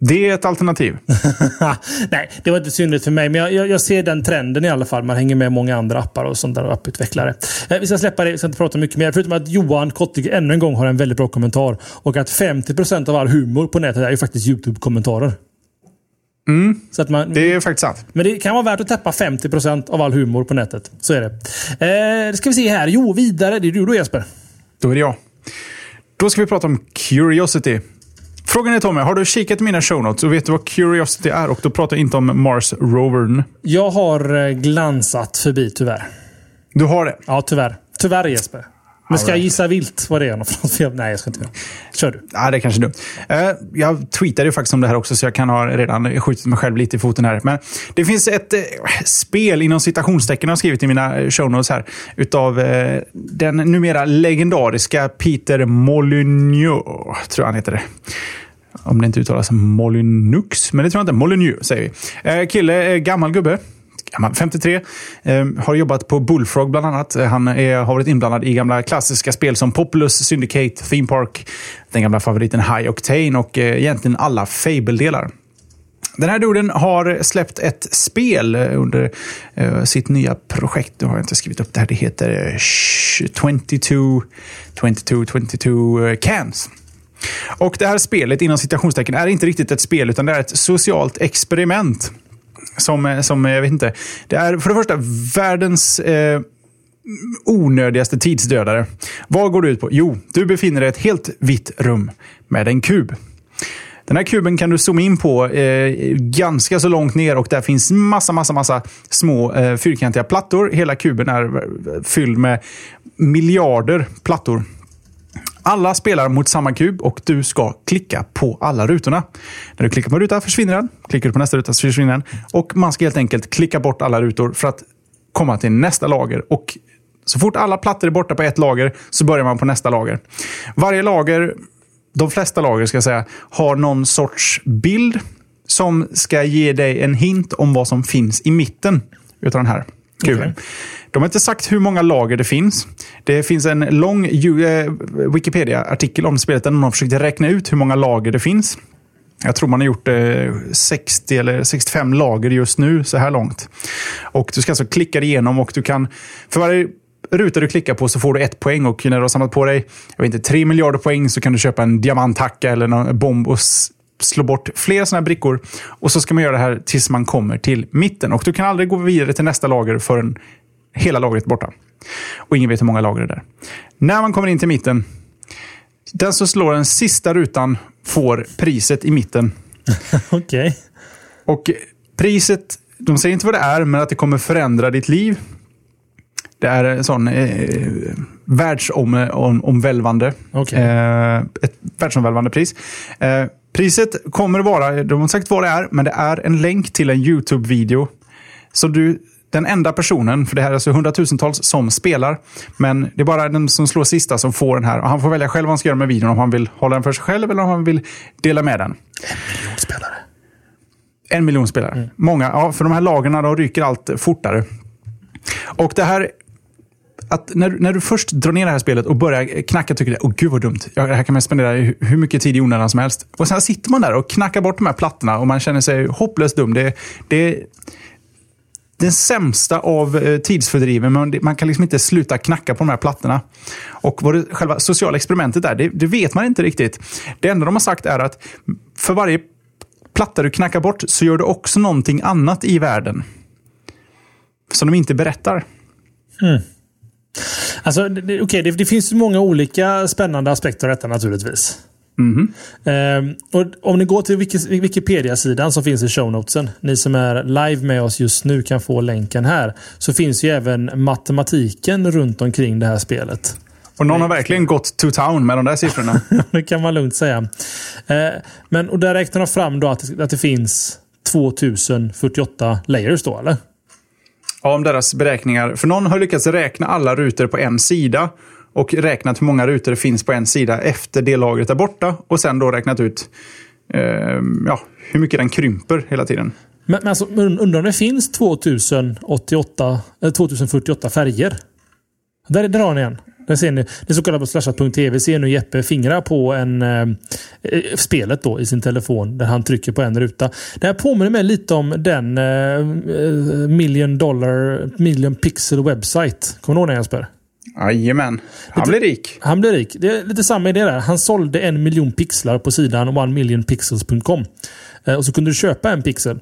Det är ett alternativ. [laughs] Nej, det var inte synligt för mig. Men jag, jag, jag, ser den trenden i alla fall. Man hänger med många andra appar och sånt där apputvecklare. Eh, vi ska släppa det, vi ska inte prata mycket mer. Förutom att Johan Kottig ännu en gång har en väldigt bra kommentar. Och att 50% av all humor på nätet är ju faktiskt YouTube-kommentarer. Mm, så att man, det är faktiskt sant. Men det kan vara värt att täppa 50% av all humor på nätet. Så är det. Eh, ska vi se här. Jo, vidare. Det är du då Jesper. Då är det jag. Då ska vi prata om Curiosity. Frågan är Tommy, har du kikat mina show notes och vet du vad Curiosity är? Och då pratar jag inte om Mars Rovern. Jag har eh, glansat förbi tyvärr. Du har det? Ja, tyvärr. Tyvärr Jesper. Men ska jag gissa vilt vad det är [laughs] Nej, jag ska inte göra. Kör du. Ja, det kanske dumt. Uh, jag tweetade ju faktiskt om det här också, så jag kan ha redan skjutit mig själv lite i foten här. Men det finns ett uh, spel inom citationstecken, jag har skrivit i mina show notes här, utav den numera legendariska Peter Molyneux, tror jag han heter det. Om det inte uttalas Molyneux, men det tror jag inte. Molyneux säger vi. kille, gammal gubbe 53. Eh, har jobbat på Bullfrog bland annat. Eh, han är, har varit inblandad i gamla klassiska spel som Populous, Syndicate, Theme Park, den gamla favoriten High Octane och eh, egentligen alla Fable-delar. Den här duden har släppt ett spel eh, under uh, sitt nya projekt. Nu har jag inte skrivit upp det här. Det heter 22, 22, 22 Cans. Och det här spelet, inom citationstecken, är inte riktigt ett spel utan det är ett socialt experiment som, eh, som eh, jag vet inte. Det är för det första världens eh, onödigaste tidsdödare. Vad går det ut på? Jo, du befinner dig i ett helt vitt rum med en kub. Den här kuben kan du zooma in på eh, ganska så långt ner och där finns massa, massa, massa små eh, fyrkantiga plattor. Hela kuben är eh, fylld med miljarder plattor. Alla spelar mot samma kub och du ska klicka på alla rutorna. När du klickar på en ruta försvinner den. Klickar du på nästa ruta så försvinner den. Och man ska helt enkelt klicka bort alla rutor för att komma till nästa lager. Och så fort alla plattor är borta på ett lager så börjar man på nästa lager. Varje lager, de flesta lager ska jag säga, har någon sorts bild som ska ge dig en hint om vad som finns i mitten utav den här kuben. Okay. De har inte sagt hur många lager det finns. Det finns en lång eh, Wikipedia-artikel om spelet där någon har försökt räkna ut hur många lager det finns. Jag tror man har gjort eh, 60 eller 65 lager just nu så här långt. Och Du ska alltså klicka igenom och du kan... För varje ruta du klickar på så får du ett poäng och när du har samlat på dig jag vet inte, 3 miljarder poäng så kan du köpa en diamanthacka eller en bomb och slå bort flera sådana här brickor. Och så ska man göra det här tills man kommer till mitten. Och du kan aldrig gå vidare till nästa lager förrän hela lagret är borta. Och ingen vet hur många lager det är där. När man kommer in till mitten, den som slår den sista rutan får priset i mitten. [laughs] Okej. Okay. Och priset, de säger inte vad det är, men att det kommer förändra ditt liv. Det är en sån eh, världsomvälvande. Okay. Eh, ett världsomvälvande pris. Eh, priset kommer att vara, de har sagt vad det är, men det är en länk till en YouTube-video. Så du, den enda personen, för det här är alltså hundratusentals som spelar, men det är bara den som slår sista som får den här. Och han får välja själv vad han ska göra med videon, om han vill hålla den för sig själv eller om han vill dela med den. En miljon spelare. En miljon spelare. Mm. Många, ja, för de här lagren de ryker allt fortare. Och det här att när, när du först drar ner det här spelet och börjar knacka tycker du åh gud vad dumt. Ja, det här kan man spendera hur mycket tid i onödan som helst. Och sen sitter man där och knackar bort de här plattorna och man känner sig hopplöst dum. Det, det, den sämsta av eh, tidsfördriven, men man kan liksom inte sluta knacka på de här plattorna. Och vad det själva sociala experimentet är, det, det, vet man inte riktigt. Det enda de har sagt är att för varje platta du knackar bort så gör du också någonting annat i världen. Som de inte berättar. Mm. Alltså, det, okay, det, det finns många olika spännande aspekter av detta naturligtvis. Mm. Um, och om ni går till Wikipedia-sidan som finns i show notesen. Ni som är live med oss just nu kan få länken här. Så finns ju även matematiken runt omkring det här spelet. Och någon har verkligen gått to town med de där siffrorna. [laughs] det kan man lugnt säga. Uh, men, och där räknar de fram då att, att det finns 2048 layers då, eller? Om deras beräkningar. För någon har lyckats räkna alla rutor på en sida och räknat hur många rutor det finns på en sida efter det lagret är borta. Och sen då räknat ut eh, ja, hur mycket den krymper hela tiden. Men, men alltså, undrar om det finns 2088, eh, 2048 färger? Där, där har ni en. Där ser ni, det så kallade på slashat.tv ser nu Jeppe fingra på en, eh, eh, spelet då i sin telefon där han trycker på en ruta. Det här påminner mig lite om den eh, million dollar, million pixel website. Kommer du ihåg den Jesper? Jajamän. Han blir rik. Han blir rik. Det är lite samma idé där. Han sålde en miljon pixlar på sidan onemillionpixels.com. Eh, och så kunde du köpa en pixel.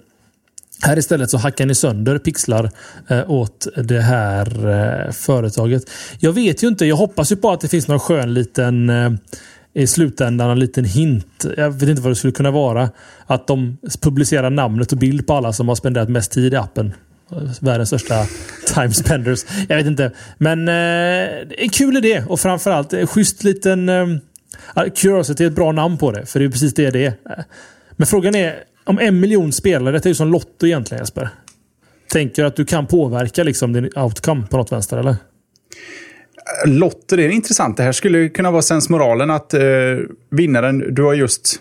Här istället så hackar ni sönder pixlar eh, åt det här eh, företaget. Jag vet ju inte. Jag hoppas ju på att det finns någon skön liten eh, i slutändan en liten hint. Jag vet inte vad det skulle kunna vara. Att de publicerar namnet och bild på alla som har spenderat mest tid i appen. Världens största [laughs] time spenders. Jag vet inte. Men eh, kul idé och framförallt en schysst liten... Eh, Curiosity är ett bra namn på det. För det är precis det det är. Eh, men frågan är om en miljon spelare, det är ju som Lotto egentligen Jesper. Tänker att du kan påverka liksom din outcome på något vänster eller? Lotter är intressant. Det här skulle kunna vara sensmoralen att eh, vinnaren, du har just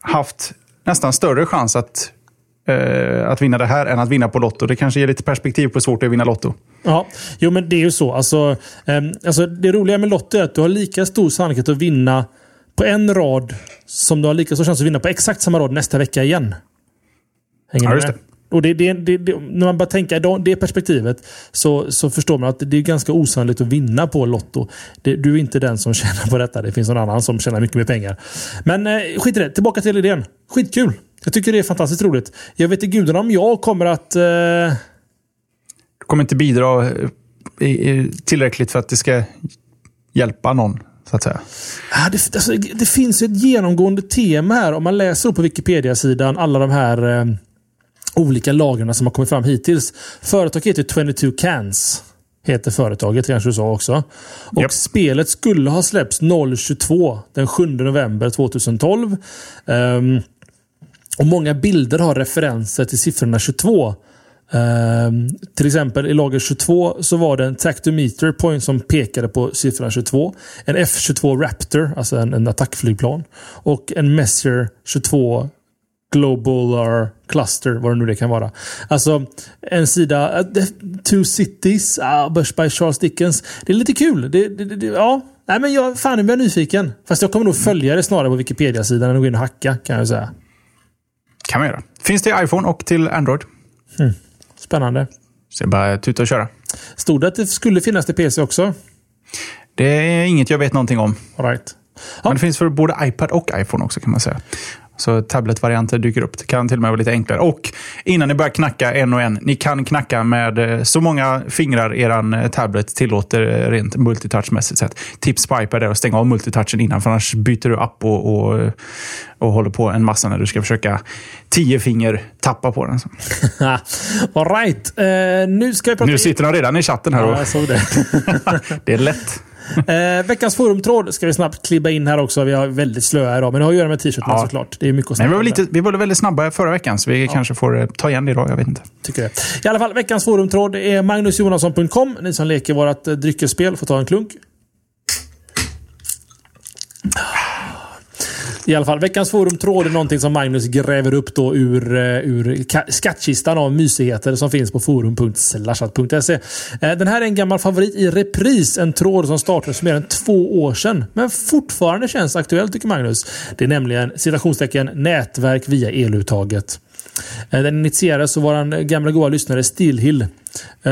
haft nästan större chans att, eh, att vinna det här än att vinna på Lotto. Det kanske ger lite perspektiv på hur svårt det är att vinna Lotto. Ja, jo men det är ju så. Alltså, eh, alltså, det roliga med Lotto är att du har lika stor sannolikhet att vinna på en rad som du har lika stor chans att vinna på exakt samma rad nästa vecka igen. Hänger ja, just det. Och det, det, det, när man bara tänker i det perspektivet så, så förstår man att det är ganska osannolikt att vinna på Lotto. du är inte den som [laughs] tjänar på detta. Det finns någon annan som tjänar mycket mer pengar. Men eh, skit i det. Tillbaka till idén. Skitkul! Jag tycker det är fantastiskt roligt. Jag vet inte gudarna om jag kommer att... Eh... Du kommer inte bidra eh, tillräckligt för att det ska hjälpa någon så att säga. Ja, det, alltså, det finns ett genomgående tema här. Om man läser på Wikipedia-sidan alla de här eh, olika lagren som har kommit fram hittills. Företaget heter 22 Cans. Heter företaget, kanske du sa också. Och yep. spelet skulle ha släppts 022 den 7 november 2012. Um, ehm, och Många bilder har referenser till siffrorna 22. Um, till exempel i lager 22 så var det en tactometer point som pekade på siffran 22. En F22 Raptor, alltså en, en attackflygplan. Och en Messier 22 Global Cluster, vad det nu det kan vara. Alltså en sida, uh, Two Cities, uh, by Charles Dickens. Det är lite kul. Det, det, det, ja, Nej, men jag, fan, nu blir jag nyfiken. Fast jag kommer nog följa det snarare på Wikipedia-sidan än att gå in och hacka, kan jag säga. kan man göra. Finns till iPhone och till Android. Spännande. Så bara tuta och köra. Stod det att det skulle finnas till PC också? Det är inget jag vet någonting om. All right. Men det finns för både iPad och iPhone också kan man säga. Så tabletvarianter dyker upp. Det kan till och med vara lite enklare. Och innan ni börjar knacka en och en. Ni kan knacka med eh, så många fingrar eran eh, tablet tillåter eh, rent multitouchmässigt sett. Tips på iPad är att stänga av multitouchen innan. För annars byter du app och, och, och håller på en massa när du ska försöka tio finger tappa på den. [laughs] All right. Eh, nu ska vi prata... Nu sitter de redan i chatten här. Ja, Och, jag såg det. [laughs] det är lätt. Eh, veckans forumtråd ska vi snabbt klibba in här också. Vi har väldigt slöa idag, men det har att göra med t-shirten Ja. såklart. Det är mycket att Men vi var, lite, vi var väldigt snabba förra veckan, så vi kanske får eh, ta igen det idag. Jag vet inte. tycker det. I alla fall, veckans forumtråd är magnusjonasson.com. Ni som leker vårt eh, dryckesspel får ta en klunk. I alla fall, veckans forumtråd är någonting som Magnus gräver upp då ur, eh, ur skattkistan av mysigheter som finns på forum.slashat.se. Eh, den här är en gammal favorit i repris. En tråd som startades för mer än två år sedan. Men fortfarande känns aktuell tycker Magnus. Det är nämligen citationstecken nätverk via eluttaget. Eh, den initierades av vår gamla goa lyssnare Stilhill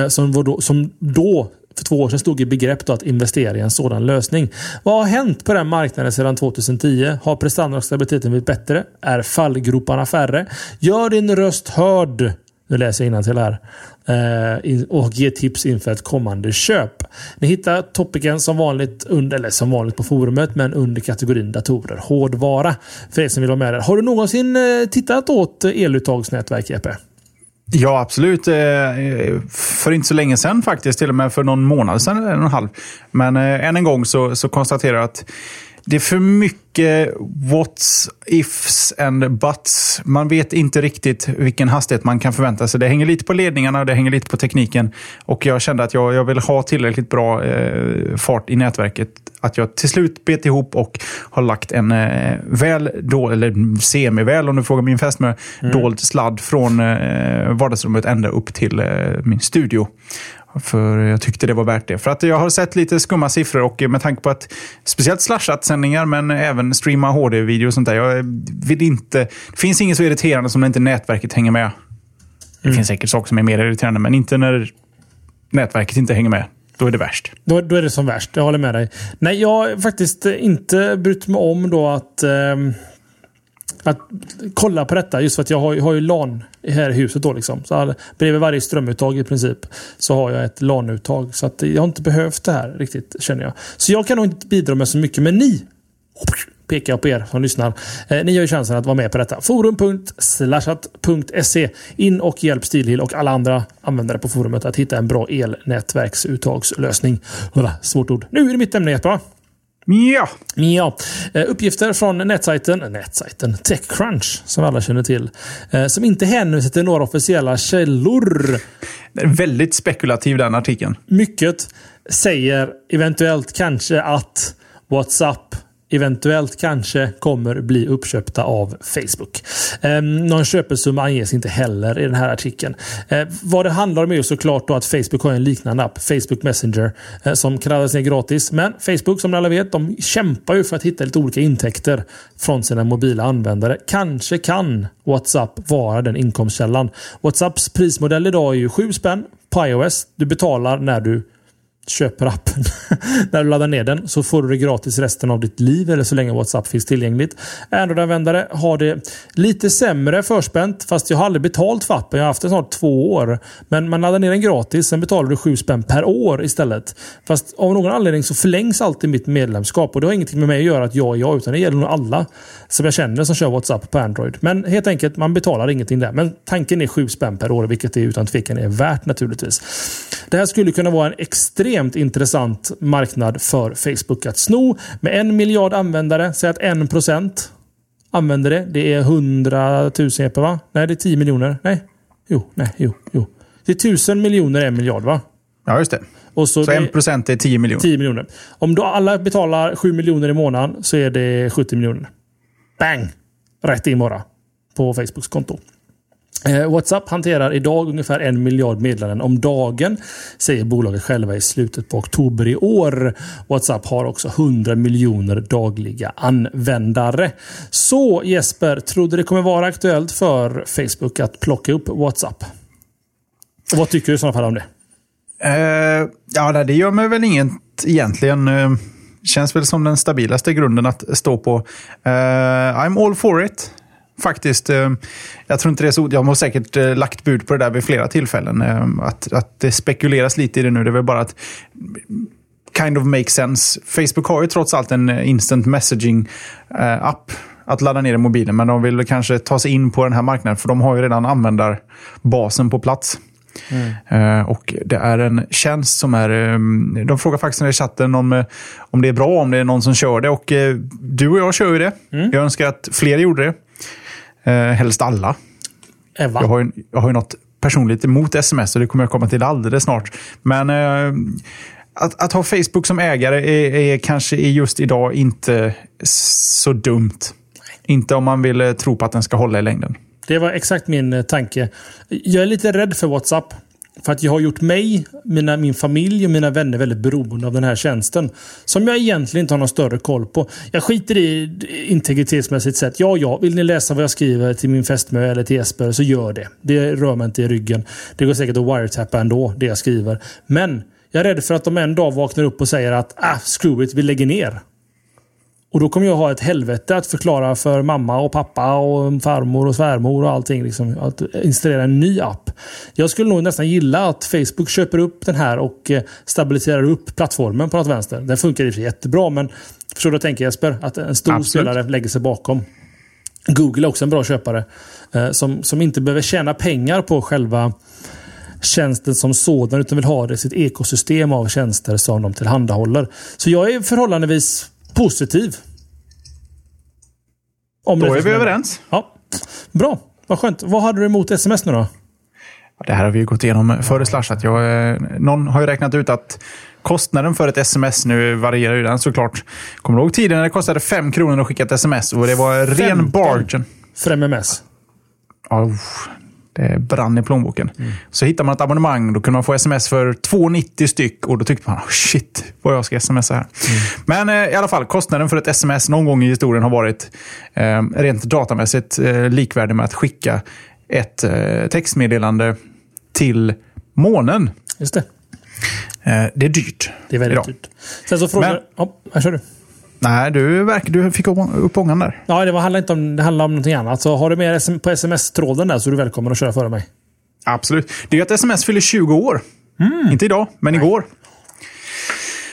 Som, då, som då för två år sedan stod i begrepp då att investera i en sådan lösning. Vad har hänt på den marknaden sedan 2010? Har prestandan och stabiliteten blivit bättre? Är fallgroparna färre? Gör din röst hörd. Nu läser jag till här. Eh, och ge tips inför ett kommande köp. Ni hittar topicen som vanligt, under, eller som vanligt på forumet, men under kategorin datorer. Hårdvara. För er som vill vara med där. Har du någonsin eh, tittat åt eluttagsnätverk, Jeppe? Ja, absolut. Eh, för inte så länge sedan faktiskt. Till och med för någon månad sedan, eller en och en halv. Men eh, än en gång så, så konstaterar jag att det är för mycket what's, ifs and buts. Man vet inte riktigt vilken hastighet man kan förvänta sig. Det hänger lite på ledningarna och det hänger lite på tekniken. Och jag kände att jag, jag vill ha tillräckligt bra eh, fart i nätverket. Att jag till slut bet ihop och har lagt en eh, väl, då, eller semi-väl om du frågar min fästmö, dold sladd från eh, vardagsrummet ända upp till eh, min studio. För jag tyckte det var värt det. För att jag har sett lite skumma siffror och med tanke på att speciellt slashat-sändningar men även streama HD-video och sånt där. Jag vill inte... Det finns inget så irriterande som när inte nätverket hänger med. Det finns säkert saker som är mer irriterande, men inte när nätverket inte hänger med. Då är det värst. Då, då är det som värst. Jag håller med dig. Nej, jag har faktiskt eh, inte brytt mig om då att, eh, att kolla på detta. Just för att jag har, har ju LAN här i huset. Då liksom. så all, bredvid varje strömuttag i princip så har jag ett LAN-uttag. Så att jag har inte behövt det här riktigt känner jag. Så jag kan nog inte bidra med så mycket. Men ni pekar jag på er som lyssnar. Eh, ni har ju chansen att vara med på detta. Forum.slashat.se In och hjälp Stilhill och alla andra användare på forumet att hitta en bra elnätverksuttagslösning. Svårt ord. Nu är det mitt ämne Jesper. Ja, Ja, eh, uppgifter från nätsajten, nätsajten Techcrunch som alla känner till. eh, Som inte hänvisar till några officiella källor. väldigt spekulativ den artikeln. Mycket säger eventuellt kanske att WhatsApp eventuellt kanske kommer bli uppköpta av Facebook. Eh, någon köpesumma anges inte heller i den här artikeln. Eh, vad det handlar om är ju såklart då att Facebook har en liknande app, Facebook Messenger, eh, som kan ner gratis. Men Facebook, som ni alla vet, de kämpar ju för att hitta lite olika intäkter från sina mobila användare. Kanske kan WhatsApp vara den inkomstkällan. WhatsApps prismodell idag är ju 7 spänn på iOS. Du betalar när du köper appen. [laughs] När du laddar ner den så får du det gratis resten av ditt liv eller så länge WhatsApp finns tillgängligt. Android-användare har det lite sämre förspänt fast jag har aldrig betalt för appen. Jag har haft den snart två år. Men man laddar ner den gratis, sen betalar du 7 spänn per år istället. Fast av någon anledning så förlängs alltid mitt medlemskap och det har ingenting med mig att göra att jag är jag utan det gäller nog alla som jag känner som kör WhatsApp på Android. Men helt enkelt, man betalar ingenting där. Men tanken är 7 spänn per år, vilket det utan tvekan är värt naturligtvis. Det här skulle kunna vara en extremt intressant marknad för Facebook att sno. Med en miljard användare, säg att en procent använder det. Det är 100 000 Jeppe, va? Nej, det är 10 miljoner. Nej. Jo, nej, jo, jo. Det är 1000 miljoner en miljard, va? Ja, just det. Och så, 1 procent är 10 miljoner. 10 miljoner. Om då alla betalar 7 miljoner i månaden så är det 70 miljoner. Bang! Rätt in bara. På Facebooks konto. Eh, WhatsApp hanterar idag ungefär en miljard meddelanden om dagen, säger bolaget själva i slutet på oktober i år. WhatsApp har också 100 miljoner dagliga användare. Så Jesper, tror du det kommer vara aktuellt för Facebook att plocka upp WhatsApp? Och vad tycker du i sådana fall om det? Uh, ja, det gör mig väl inget egentligen. Uh, känns väl som den stabilaste grunden att stå på. Uh, I'm all for it faktiskt. Eh, jag tror inte det är så... Jag har säkert eh, lagt bud på det där vid flera tillfällen. Eh, att, att det spekuleras lite i det nu. Det är väl bara att kind of make sense. Facebook har ju trots allt en instant messaging-app att ladda ner i mobilen. Men de vill kanske ta sig in på den här marknaden för de har ju redan användarbasen på plats. Mm. och Det är en tjänst som är... de frågar faktiskt i chatten om, om det är bra, om det är någon som kör det. Och Du och jag kör ju det. Mm. Jag önskar att fler gjorde det. Eh, helst alla. Eva. Jag har, ju, jag har ju något personligt emot sms och det kommer jag komma till alldeles snart. Men eh, att, att, ha Facebook som ägare är, är kanske just idag inte så dumt. Inte om man vill eh, tro på att den ska hålla i längden. Det var exakt min eh, tanke. Jag är lite rädd för WhatsApp. För att jag har gjort mig, mina, min familj och mina vänner väldigt beroende av den här tjänsten. Som jag egentligen inte har någon större koll på. Jag skiter i integritetsmässigt sett. Ja, ja, vill ni läsa vad jag skriver till min fästmö eller till Jesper så gör det. Det rör mig inte i ryggen. Det går säkert att wiretappa ändå, det jag skriver. Men jag är rädd för att de en dag vaknar upp och säger att ah, screw it, vi lägger ner. Och då kommer jag ha ett helvete att förklara för mamma och pappa och farmor och svärmor och allting. Liksom, att installera en ny app. Jag skulle nog nästan gilla att Facebook köper upp den här och eh, stabiliserar upp plattformen på något vänster. Den funkar i och för sig jättebra men förstår du vad jag tänker Jesper? Att en stor Absolut. spelare lägger sig bakom. Google är också en bra köpare. Eh, som, som inte behöver tjäna pengar på själva tjänsten som sådan utan vill ha det sitt ekosystem av tjänster som de tillhandahåller. Så jag är förhållandevis positiv. Om då är vi överens. Ja. Bra, vad skönt. Vad hade du emot sms nu då? Det här har vi gått igenom före slashat. Jag, eh, någon har ju räknat ut att kostnaden för ett sms, nu varierar ju den såklart. Kommer du ihåg tiden när det kostade 5 kronor att skicka ett sms? Och det var ren bargain. För MMS? Oh, det brann i plånboken. Mm. Så hittade man ett abonnemang. Då kunde man få sms för 2,90 styck. Och då tyckte man, oh shit, vad jag ska smsa här. Mm. Men eh, i alla fall, kostnaden för ett sms någon gång i historien har varit eh, rent datamässigt eh, likvärdig med att skicka ett eh, textmeddelande till månen. Just det. Eh, det är dyrt. Det är väldigt idag. dyrt. Sen så frågar... Men, ja, här kör du. Nej, du, verk, du fick upp ångan där. Ja, det handlar inte om, det handlar om någonting annat. Så har du med på sms-tråden där så är du välkommen att köra före mig. Absolut. Det är att sms fyller 20 år. Mm. Inte idag, men Nej. igår.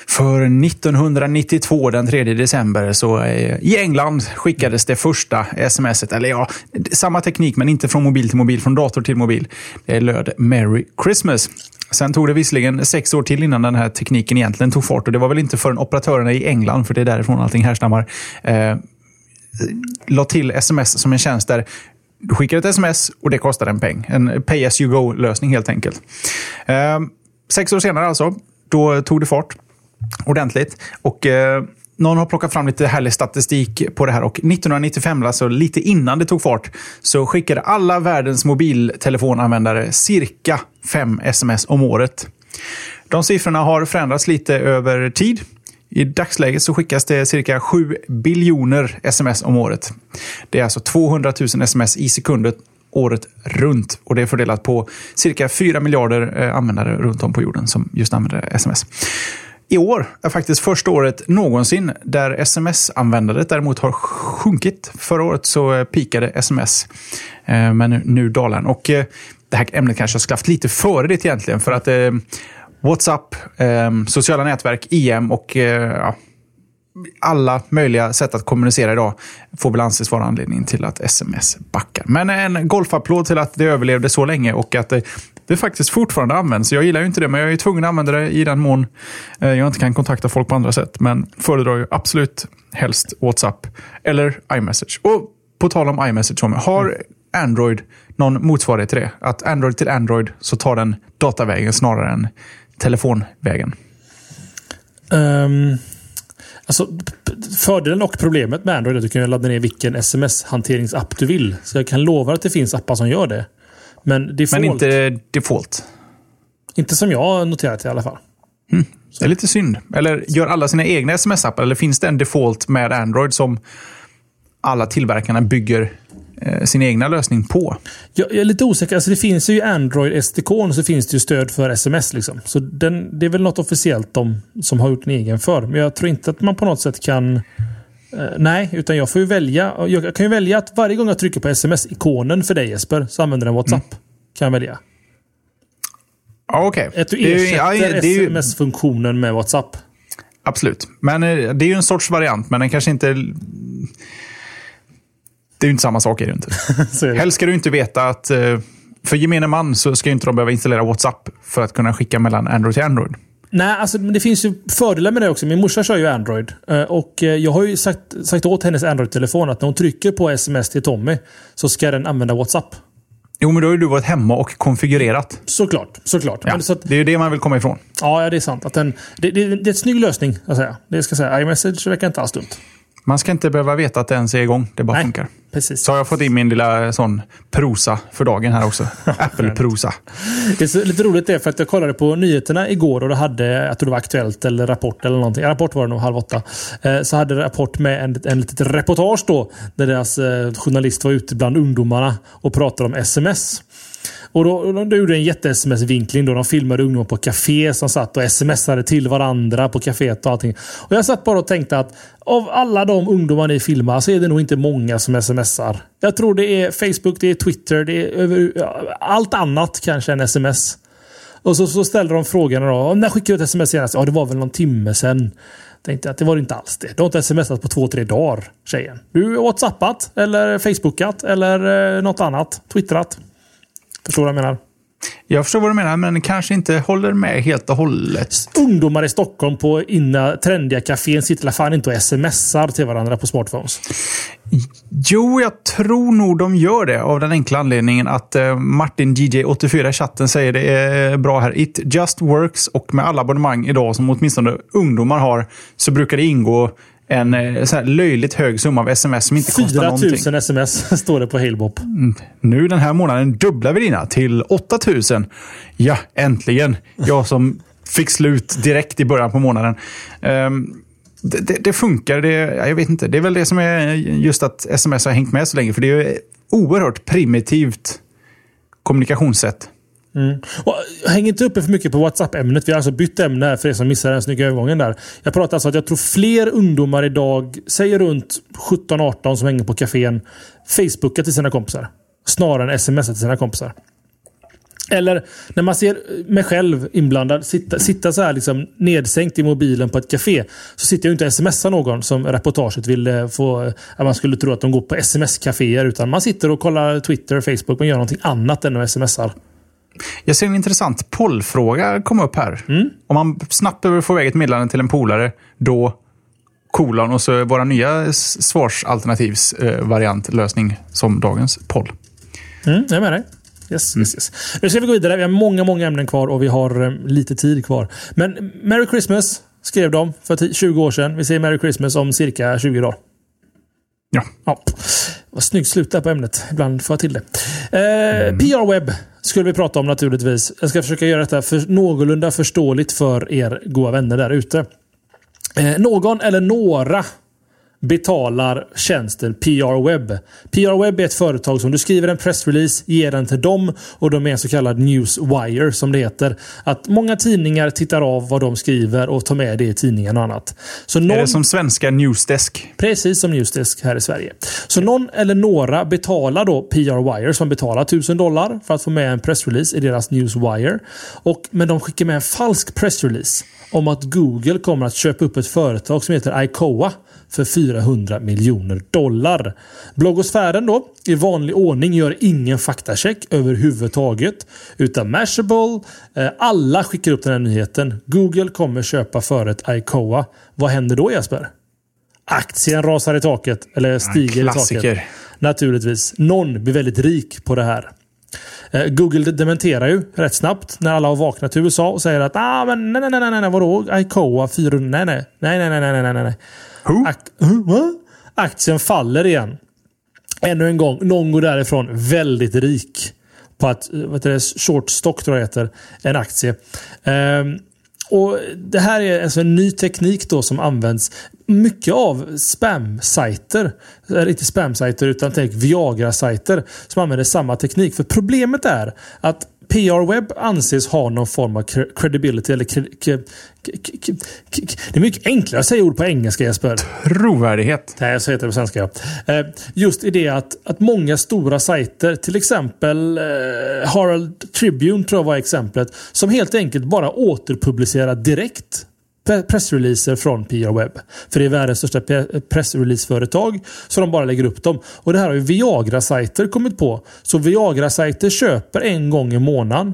För 1992, den 3 december, så eh, i England skickades det första smset. Eller ja, samma teknik, men inte från mobil till mobil, från dator till mobil. Det löd “Merry Christmas”. Sen tog det visserligen sex år till innan den här tekniken egentligen tog fart. Och det var väl inte förrän operatörerna i England, för det är därifrån allting härstammar, eh, la till sms som en tjänst där du skickar ett sms och det kostar en peng. En pay as you go-lösning helt enkelt. Eh, sex år senare alltså, då tog det fart ordentligt. Och eh, någon har plockat fram lite härlig statistik på det här och 1995, alltså lite innan det tog fart, så skickade alla världens mobiltelefonanvändare cirka 5 sms om året. De siffrorna har förändrats lite över tid. I dagsläget så skickas det cirka 7 biljoner sms om året. Det är alltså 200 000 sms i sekunden året runt. Och det är fördelat på cirka 4 miljarder eh, användare runt om på jorden som just använder sms. I år är faktiskt första året någonsin där sms-användandet däremot har sjunkit. Förra året så eh, pikade sms, eh, men nu dalar Och eh, det här ämnet kanske har haft lite före det egentligen. För att WhatsApp, sociala nätverk, IM och ja, alla möjliga sätt att kommunicera idag får väl anses vara anledningen till att sms backar. Men en golfapplåd till att det överlevde så länge och att det faktiskt fortfarande används. Jag gillar ju inte det, men jag är tvungen att använda det i den mån eh, jag inte kan kontakta folk på andra sätt. Men föredrar ju absolut helst WhatsApp eller iMessage. Och på tal om iMessage, har Android någon motsvarighet till det? Att Android till Android så tar den datavägen snarare än telefonvägen? Um, alltså, fördelen och problemet med Android är att du kan ladda ner vilken sms-hanteringsapp du vill. Så jag kan lova att det finns appar som gör det. Men default, Men inte default. inte som jag har noterat i alla fall. Det är lite synd. Eller gör alla sina egna sms-appar? Eller finns det en default med Android som alla tillverkarna bygger eh, sin egna lösning på? Jag, jag är lite osäker. Alltså det finns ju Android SDK så finns det ju stöd för sms. Liksom. Så den, det är väl något officiellt de som har gjort en egen för. Men jag tror inte att man på något sätt kan... Eh, nej, utan jag får ju välja. Jag kan ju välja att varje gång jag trycker på sms-ikonen för dig Jesper, så använder den WhatsApp. Kan jag välja. Ja, okej. Att du ersätter sms-funktionen med WhatsApp. Absolut. Men eh, det är ju en sorts variant, men den kanske inte... Det är ju inte samma sak. Är det inte. [laughs] Är det. Helst ska du inte veta att... eh, För gemene man så ska inte de behöva installera WhatsApp för att kunna skicka mellan Android till Android. Nej, alltså, men det finns ju fördelar med det också. Min morsa kör ju Android. Eh, Och eh, jag har ju sagt, sagt åt hennes Android-telefon att när hon trycker på sms till Tommy så ska den använda WhatsApp. Jo, men då har ju du varit hemma och konfigurerat. Såklart. såklart. Ja, så att, Det är ju det man vill komma ifrån. ja, det är sant. Att den, det, det, det är en snygg lösning. Jag säga. Det ska jag säga. iMessage verkar inte alls dumt. Man ska inte behöva veta att det ens är igång. Det bara Nej. funkar. Precis. Så har jag fått in min lilla sån prosa för dagen här också. [laughs] Apple-prosa. Det är så, lite roligt det för att jag kollade på nyheterna igår och då hade, jag tror det var Aktuellt eller Rapport eller någonting. Rapport var det nog halv åtta. Eh, så hade Rapport med en, en litet reportage då. Där deras eh, journalist var ute bland ungdomarna och pratade om sms. Och då, de gjorde en jätte-sms-vinkling då. De filmade ungdomar på café som satt och smsade till varandra på kaféet och allting. Och jag satt bara och tänkte att av alla de ungdomar ni filmar så är det nog inte många som smsar. Jag tror det är Facebook, det är Twitter, det är över, allt annat kanske än sms. Och så, så ställde de frågan då. När skickade du ett sms senast? Ja, det var väl någon timme sedan. Tänkte att det var inte alls det. Du har inte smsat på två, tre dagar, tjejen. Du har whatsappat, eller facebookat, eller eh, något annat. Twittrat. Förstår du vad jag menar? Jag förstår vad du menar, men kanske inte håller med helt och hållet. Ungdomar i Stockholm på inna trendiga kafén sitter fan inte och smsar till varandra på smartphones. Jo, jag tror nog de gör det av den enkla anledningen att eh, Martin DJ84 i chatten säger det är bra här. It just works och med alla abonnemang idag som åtminstone ungdomar har så brukar det ingå en eh, så här löjligt hög summa av sms som inte kostar 4 någonting. 000 sms [laughs] står det på Halebop. Nu den här månaden dubblar vi dina till 8000. Ja, äntligen. Jag som fick slut direkt i början på månaden. Ehm, det, det, det funkar. Det, ja, jag vet inte. Det är väl det som är just att sms har hängt med så länge. För det är oerhört primitivt kommunikationssätt. Mm. Och äh, häng inte uppe för mycket på WhatsApp-ämnet. Vi har alltså bytt ämne för er som missade den snygga övergången där. Jag pratar alltså att jag tror fler ungdomar idag, säger runt 17-18 som hänger på kafén, Facebookar till sina kompisar. Snarare än smsar till sina kompisar. Eller när man ser äh, mig själv inblandad sitta, sitta så här liksom nedsänkt i mobilen på ett café. Så sitter jag inte och smsar någon som reportaget ville äh, få... Att man skulle tro att de går på sms-caféer. Utan man sitter och kollar Twitter och Facebook. Man gör någonting annat än att smsar. Jag ser en intressant pollfråga komma upp här. Om man snabbt behöver få iväg ett meddelande till en polare, då kolon och så våra nya s- svarsalternativsvariantlösning som dagens poll. Mm, jag är med dig. Yes, yes, yes. Nu ska vi gå vidare. Vi har många, många ämnen kvar och vi har eh, lite tid kvar. Men Merry Christmas skrev de för 10 20 år sedan. Vi säger Merry Christmas om cirka 20 dagar. Ja. Ja. Vad snyggt slut där på ämnet. Ibland får jag till det. Eh, PR-webb skulle vi prata om naturligtvis. Jag ska försöka göra detta för någorlunda förståeligt för er goda vänner där ute. Eh, någon eller några betalar tjänsten PR Web. PR Web är ett företag som du skriver en pressrelease, ger den till dem och de är en så kallad newswire som det heter. Att många tidningar tittar av vad de skriver och tar med det i tidningen och annat. Så Är någon... det som svenska Newsdesk? Precis som Newsdesk här i Sverige. Så någon eller några betalar då PR Wire som betalar 1000 dollar för att få med en pressrelease i deras Newswire. Och, men de skickar med en falsk pressrelease om att Google kommer att köpa upp ett företag som heter Icoa för 400 miljoner dollar. Bloggosfären då i vanlig ordning gör ingen faktacheck överhuvudtaget. Utan Mashable, eh, alla skickar upp den här nyheten. Google kommer köpa föret Icoa. Vad händer då Jesper? Aktien rasar i taket. Eller stiger i klassiker. taket. Naturligtvis. Någon blir väldigt rik på det här. Eh, Google dementerar ju rätt snabbt när alla har vaknat i USA och säger att ah, men nej, nej, nej, nej, vadå? Icoa 400? Nej, nej, nej, nej, nej, nej, nej. Who? Ak huh? Aktien faller igen. Ännu en gång. Någon går därifrån väldigt rik. på att, vad heter det, short stock tror jag heter, en aktie. Um, och Det här är alltså en ny teknik då som används mycket av spam-sajter. Eller inte spam-sajter utan tänk Viagra-sajter som använder samma teknik. För problemet är att PR-webb anses ha någon form av credibility. Eller det är mycket enklare att säga ord på engelska Jesper. Trovärdighet. Nej, jag säger det på svenska. Eh, just i det att, att många stora sajter, till exempel eh, Harald Tribune tror jag var exemplet, som helt enkelt bara återpublicerar direkt pressreleaser från PR Web. För det är världens största pressreleaseföretag. Så de bara lägger upp dem. Och det här har ju Viagra-sajter kommit på. Så Viagra-sajter köper en gång i månaden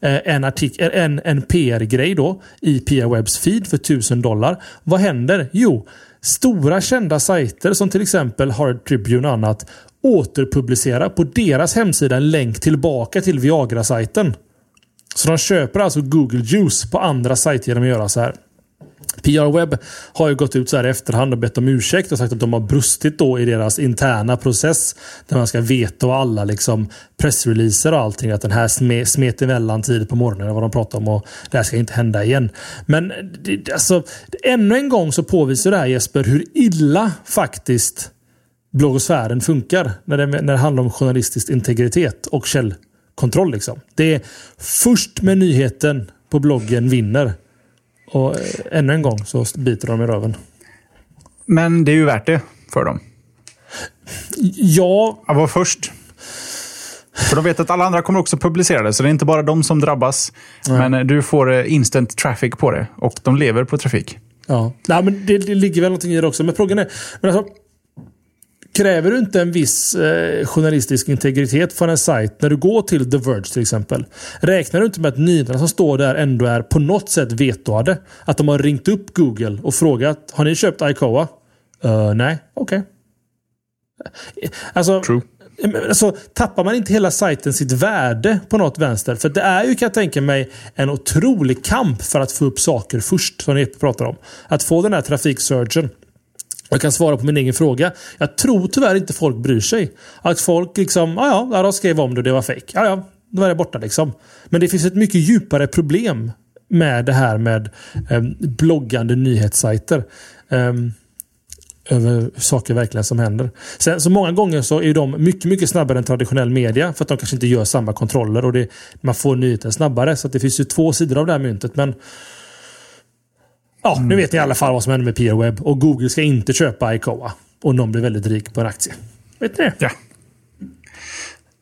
eh, eh, en, en, en PR-grej då i PR Webs feed för 1000 dollar. Vad händer? Jo, stora kända sajter som till exempel Hard Tribune och annat återpublicerar på deras hemsida en länk tillbaka till Viagra-sajten. Så de köper alltså Google Juice på andra sajter genom att göra så här. PR Web har ju gått ut så här i efterhand och bett om ursäkt och sagt att de har brustit då i deras interna process. Där man ska veta och alla liksom pressreleaser och allting. Att den här sme, smet emellan tidigt på morgonen. Vad de pratar om och det här ska inte hända igen. Men det, alltså, ännu en gång så påvisar det här Jesper hur illa faktiskt bloggosfären funkar. När det, när det handlar om journalistisk integritet och källkontroll. Liksom. Det är först med nyheten på bloggen vinner. Och ännu en gång så biter de i röven. Men det är ju värt det för dem. Ja. Att vara först. För de vet att alla andra kommer också publicera det, så det är inte bara de som drabbas. Nej. Men eh, du får eh, instant traffic på det och de lever på trafik. Ja, Nej, men det, det ligger väl någonting i det också. Men frågan är, men alltså, Kräver du inte en viss eh, journalistisk integritet från en sajt när du går till The Verge till exempel? Räknar du inte med att nyheterna som står där ändå är på något sätt vetoade? Att de har ringt upp Google och frågat Har ni köpt Icoa? Uh, nej, okej. Okay. Alltså, True. Alltså, tappar man inte hela sajten sitt värde på något vänster? För det är ju, kan jag tänka mig, en otrolig kamp för att få upp saker först, som ni pratar om. Att få den här trafiksurgen. Jag kan svara på min egen fråga. Jag tror tyvärr inte folk bryr sig. Att folk liksom, ah, ja ja, de skrev om det och det var fejk. Ja ja, då är det borta liksom. Men det finns ett mycket djupare problem med det här med eh, bloggande nyhetssajter. Eh, över saker verkligen som händer. Sen, så många gånger så är de mycket, mycket snabbare än traditionell media för att de kanske inte gör samma kontroller och det, man får nyheten snabbare. Så det finns ju två sidor av det här myntet. Men Ja, mm. nu vet ni i alla fall vad som händer med PR-webb. Och Google ska inte köpa Icoa. Och någon blir väldigt rik på en aktie. Vet ni det? Ja.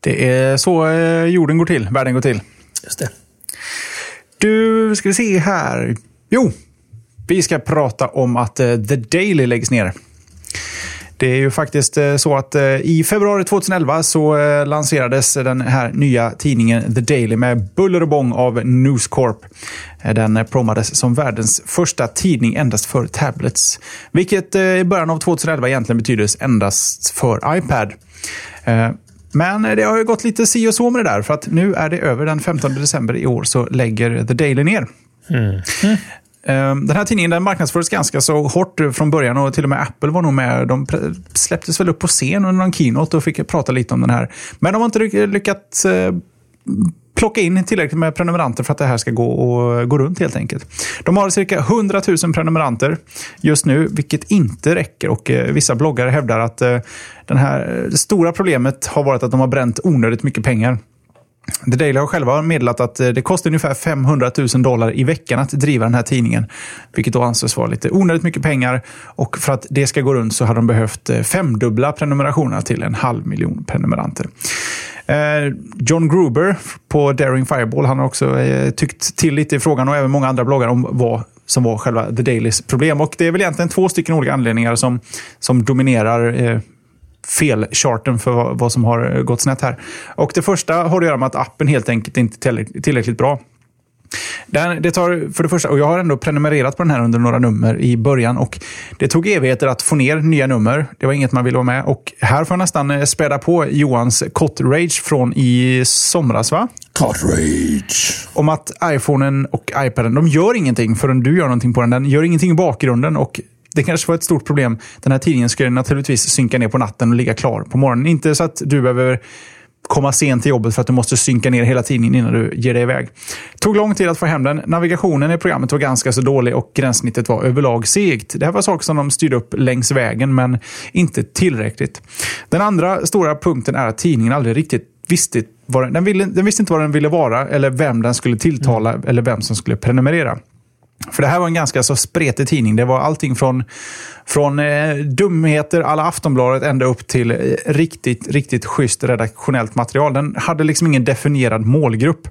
Det är så eh, jorden går till. Världen går till. Just det. Du, ska vi se här. Jo, vi ska prata om att uh, The Daily läggs ner. Det är ju faktiskt uh, så att uh, i februari 2011 så lanserades den här nya tidningen The Daily med buller och bång av News Corp. Den promades som världens första tidning endast för tablets. Vilket i början av 2011 egentligen betyder endast för iPad. Men det har ju gått lite si och så med det där, för att nu är det över den 15 december i år så lägger The Daily ner. Mm. Ehm, den här tidningen den marknadsfördes ganska så hårt eh, från början och till och med Apple var nog med. De släpptes väl upp på scen under någon keynote och fick prata lite om den här. Men de har inte lyckats eh, plocka in tillräckligt med prenumeranter för att det här ska gå, och, gå runt helt enkelt. De har cirka 100 000 prenumeranter just nu, vilket inte räcker. Och eh, Vissa bloggare hävdar att den här, det stora problemet har varit att de har bränt onödigt mycket pengar. The Daily har själva meddelat att eh, det kostar ungefär 500 000 dollar i veckan att driva den här tidningen. Vilket då anses vara lite onödigt mycket pengar. Och för att det ska gå runt så har de behövt eh, femdubbla prenumerationerna till en halv miljon prenumeranter. Eh, John Gruber på Daring Fireball han har också tyckt till lite i frågan och även många andra bloggar om vad som var själva The Dailys problem. Och Det är väl egentligen två stycken olika anledningar som, som dominerar eh, felcharten för vad som har gått snett här. Och Det första har att göra med att appen helt enkelt inte är tillräckligt bra. Det tar, för det första, och jag har ändå prenumererat på den här under några nummer i början och det tog evigheter att få ner nya nummer. Det var inget man ville vara med. Och här får jag nästan eh, späda på Johans Cot-rage från i somras, va? Cot-rage. Om att iPhonen och iPaden, de gör ingenting förrän du gör någonting på den. Den gör ingenting i bakgrunden och det kanske var ett stort problem. Den här tidningen skulle naturligtvis synka ner på natten och ligga klar på morgonen. Inte så att du behöver komma sent till jobbet för att du måste synka ner hela tidningen innan du ger dig iväg. Tog lång tid att få hem den. Navigationen i programmet var ganska så dålig och gränssnittet var överlag segt. Det här var saker som de styrde upp längs vägen, men inte tillräckligt. Den andra stora punkten är att tidningen aldrig riktigt visste den, ville, den visste inte vad den ville vara eller vem den skulle tilltala mm. eller vem som skulle prenumerera. För det här var en ganska så spretig tidning. Det var allting från, från eh, dumheter alla Aftonbladet ända upp till eh, riktigt, riktigt schysst redaktionellt material. Den hade liksom ingen definierad målgrupp,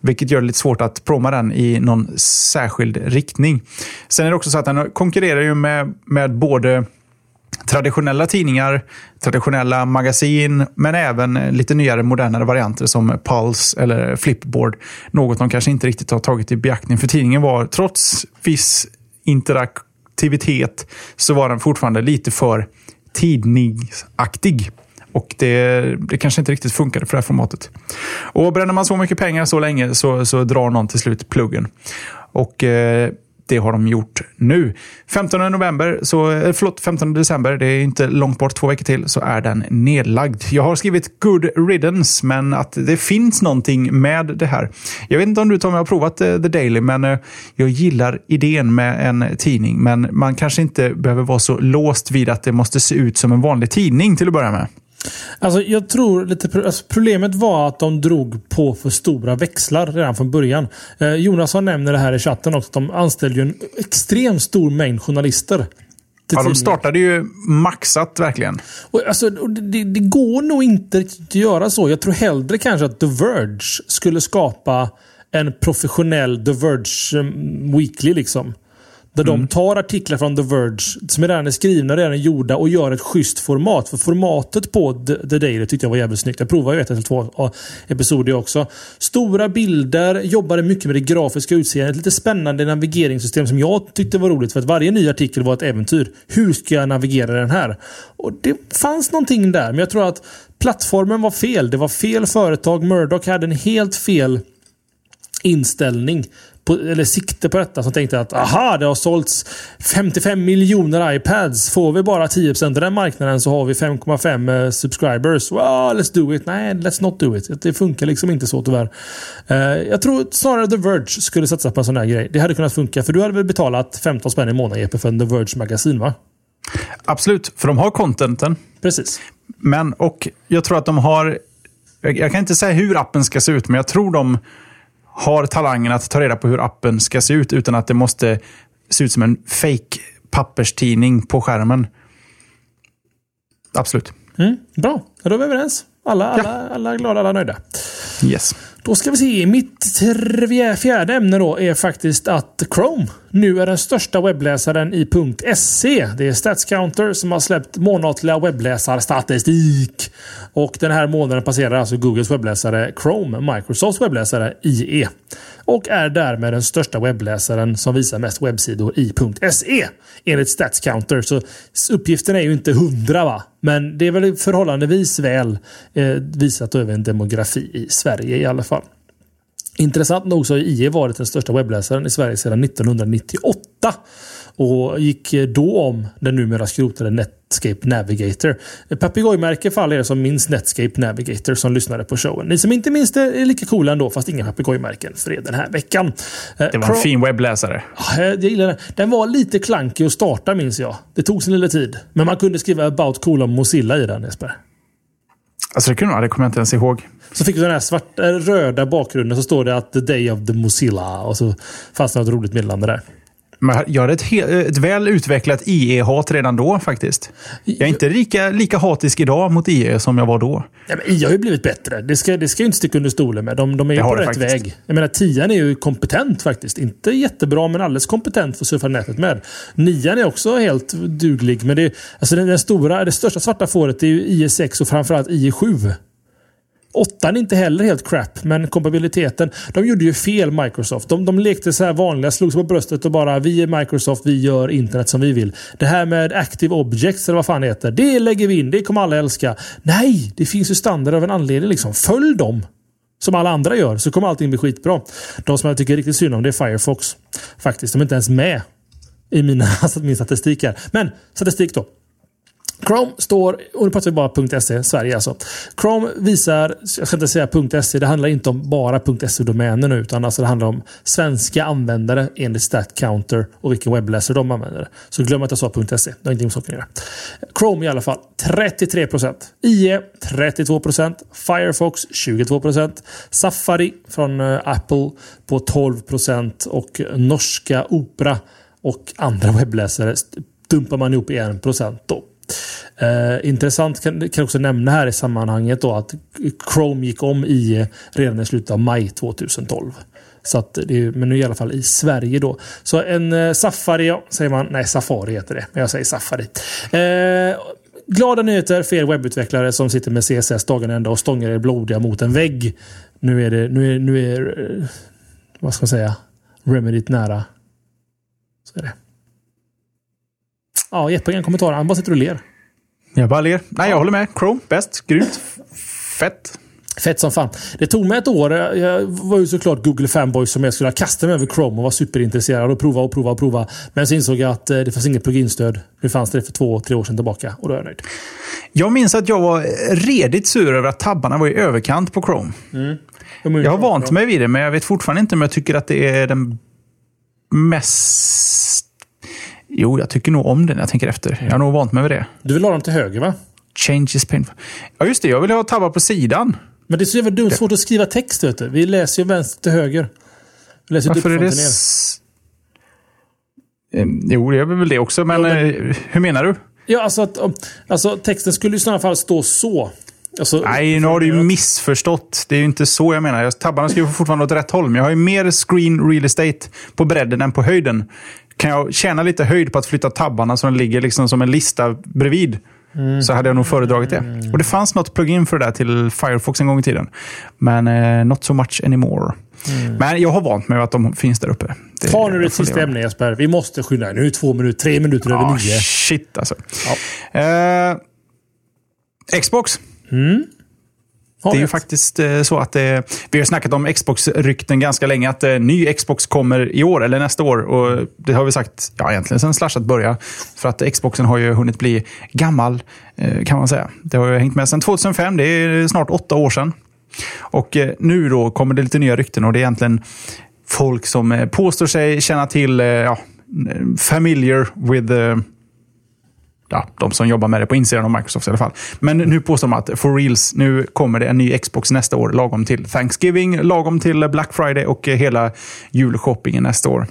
vilket gör det lite svårt att proma den i någon särskild riktning. Sen är det också så att den konkurrerar ju med, med både traditionella tidningar, traditionella magasin, men även lite nyare, modernare varianter som Pulse eller Flipboard. Något de kanske inte riktigt har tagit i beaktning. För tidningen var, trots viss interaktivitet, så var den fortfarande lite för tidningsaktig. Och det, det kanske inte riktigt funkade för det här formatet. Och bränner man så mycket pengar så länge så, så drar någon till slut pluggen. Och eh, det har de gjort nu. 15 november, så, eh, förlåt, 15 december, det är inte långt bort, två veckor till, så är den nedlagd. Jag har skrivit good riddance, men att det finns någonting med det här. Jag vet inte om du Tommy har provat eh, The Daily, men eh, jag gillar idén med en tidning. Men man kanske inte behöver vara så låst vid att det måste se ut som en vanlig tidning till att börja med. Alltså, jag tror lite alltså, problemet var att de drog på för stora växlar redan från början. Eh, Jonasson nämner det här i chatten också. Att de anställde en extremt stor mängd journalister. Ja, de startade ju maxat verkligen. Och, alltså, det, det, går nog inte att göra så. Jag tror hellre kanske att The Verge skulle skapa en professionell The Verge um, Weekly. liksom. Där mm. de tar artiklar från The Verge som redan är skrivna, redan är gjorda och gör ett schysst format. För formatet på The, The Daily tyckte jag var jävligt snyggt. Jag provade ju ett eller två episoder också. Stora bilder, jobbade mycket med det grafiska utseendet. Lite spännande navigeringssystem som jag tyckte var roligt. För att varje ny artikel var ett äventyr. Hur ska jag navigera den här? Och det fanns någonting där. Men jag tror att plattformen var fel. Det var fel företag. Murdoch hade en helt fel inställning på, eller sikte på detta som tänkte att aha, det har sålts 55 miljoner iPads. Får vi bara 10% av den marknaden så har vi 5,5 eh, subscribers. Well, let's do it. Nej, let's not do it. Det funkar liksom inte så tyvärr. Uh, jag tror snarare The Verge skulle satsa på en sån här grej. Det hade kunnat funka. För du hade väl betalat 15 spänn i månaden för en The Verge magasin va? Absolut, för de har contenten. Precis. Men, och jag tror att de har... Jag kan inte säga hur appen ska se ut, men jag tror de har talangen att ta reda på hur appen ska se ut utan att det måste se ut som en fake papperstidning på skärmen. Absolut. Mm, bra, då är vi överens. Alla, alla, ja. alla glada, alla nöjda. Yes. Då ska vi se. Mitt fjärde ämne då är faktiskt att Chrome nu är den största webbläsaren i .se. Det är Statscounter som har släppt månatliga webbläsarstatistik. Och den här månaden passerar alltså Googles webbläsare Chrome Microsofts webbläsare IE. Och är därmed den största webbläsaren som visar mest webbsidor i .se. Enligt Statscounter. Så uppgiften är ju inte hundra va. Men det är väl förhållandevis väl eh, visat över en demografi i Sverige i alla fall. Intressant nog så har IE varit den största webbläsaren i Sverige sedan 1998 och gick då om den numera skrotade Netscape Navigator. Papegojmärke för alla er som minns Netscape Navigator som lyssnade på showen. Ni som inte minns det är lika coola ändå fast inga papegojmärken för er den här veckan. Eh, det var en fin webbläsare. Jag gillar den. Den var lite klankig att starta minns jag. Det tog sin lilla tid. Men man kunde skriva about colon Mozilla i den Jesper. Alltså det kunde man, det kommer jag inte ens ihåg. Så fick vi den här svarta, eh, röda bakgrunden så står det att the day of the Mozilla och så fanns det något roligt meddelande där. Jag hade ett, ett väl utvecklat IE-hat redan då faktiskt. Jag är inte lika, lika hatisk idag mot IE som jag var då. Ja, men IE har ju blivit bättre. Det ska, det ska jag inte sticka under stolen med. De, de är ju på rätt faktiskt. väg. Jag menar, 10 är ju kompetent faktiskt. Inte jättebra, men alldeles kompetent för att surfa nätet med. 9 är också helt duglig. Men det, alltså den, den stora, det största svarta fåret är ju IE6 och framförallt IE7. Åttan är inte heller helt crap, men kompatibiliteten. De gjorde ju fel Microsoft. De, de lekte så här vanliga, slog sig på bröstet och bara vi är Microsoft, vi gör internet som vi vill. Det här med Active Objects eller vad fan det heter. Det lägger vi in, det kommer alla älska. Nej, det finns ju standard av en anledning liksom. Följ dem! Som alla andra gör, så kommer allting bli skitbra. De som jag tycker riktigt synd om det är Firefox. Faktiskt, de är inte ens med i mina, [laughs] min statistik här. Men statistik då. Chrome står, och nu pratar vi bara .se, Sverige alltså. Chrome visar, jag ska inte säga .se, det handlar inte om bara .se-domäner nu, utan alltså det handlar om svenska användare enligt StatCounter och vilken webbläsare de använder. Så glöm att jag sa .se, det har ingenting med saken att göra. Chrome i alla fall, 33%. IE 32%. Firefox 22%. Safari från eh, Apple på 12% och norska Opera och andra webbläsare dumpar man ihop i 1% då. Eh, intressant kan, kan också nämna här i sammanhanget då att Chrome gick om i redan i slutet av maj 2012. Så att det är, men nu i alla fall i Sverige då. Så en eh, Safari, ja, säger man. Nej, Safari heter det. Men jag säger Safari. Eh, glada nyheter för er webbutvecklare som sitter med CSS dagen ända och stångar er blodiga mot en vägg. Nu är det, nu är, nu är, eh, vad ska man säga, Remedyt nära. Så är det. Ja, Jeppe har ingen kommentar. Han bara sitter och ler. Jag bara ler. Nej, jag håller med. Chrome, bäst. Grymt. Fett. Fett som fan. Det tog mig ett år. Jag var ju såklart Google fanboy som jag skulle ha kastat mig över Chrome och var superintresserad och prova och prova och prova. Men så insåg jag att eh, det fanns inget pluginstöd. Nu fanns det för två, tre år sedan tillbaka och då är jag nöjd. Jag minns att jag var redigt sur över att tabbarna var i överkant på Chrome. Mm. Jag har vant mig vid det, men jag vet fortfarande inte om jag tycker att det är den mest Jo, jag tycker nog om den jag tänker efter. Jag har nog vant mig vid det. Du vill ha dem till höger va? Change is painful. Ja, just det. Jag vill ha tabbar på sidan. Men det är så jävla dumt svårt att skriva text. Vet du. Vi läser ju vänster till höger. Vi läser Varför är det... Ehm, jo, det är väl det också. Men, ja, men... Eh, hur menar du? Ja, alltså, att, alltså texten skulle i sådana fall stå så. Alltså, Nej, nu har du ju missförstått. Det är ju inte så jag menar. Tabbarna ska ju fortfarande åt rätt håll, men jag har ju mer screen real estate på bredden än på höjden kan jag tjäna lite höjd på att flytta tabbarna så de ligger liksom som en lista bredvid. Mm. Så hade jag nog föredragit det. Mm. Och Det fanns något plugin för det där till Firefox en gång i tiden. Men eh, not so much anymore. Mm. Men jag har vant mig att de finns där uppe. Det, Ta nu det sista ämnet Jesper. Vi måste skynda. Nu är det två minuter, tre minuter över ah, nio. Shit alltså. Ja. Eh, Xbox. Mm. Det är ju faktiskt eh, så att eh, vi har snackat om Xbox-rykten ganska länge. Att eh, ny Xbox kommer i år eller nästa år. Och Det har vi sagt ja, egentligen sedan slashat började. För att Xboxen har ju hunnit bli gammal, kan man säga. Det har ju hängt med sedan 2005. Det är snart åtta år sedan. Och nu då kommer det lite nya rykten och det är egentligen folk som påstår sig känna till ja, familiar with ja, de som jobbar med det på insidan av Microsoft i alla fall. Men nu påstår de att for reals, nu kommer det en ny Xbox nästa år, lagom till Thanksgiving, lagom till Black Friday och eh, hela julshoppingen nästa år.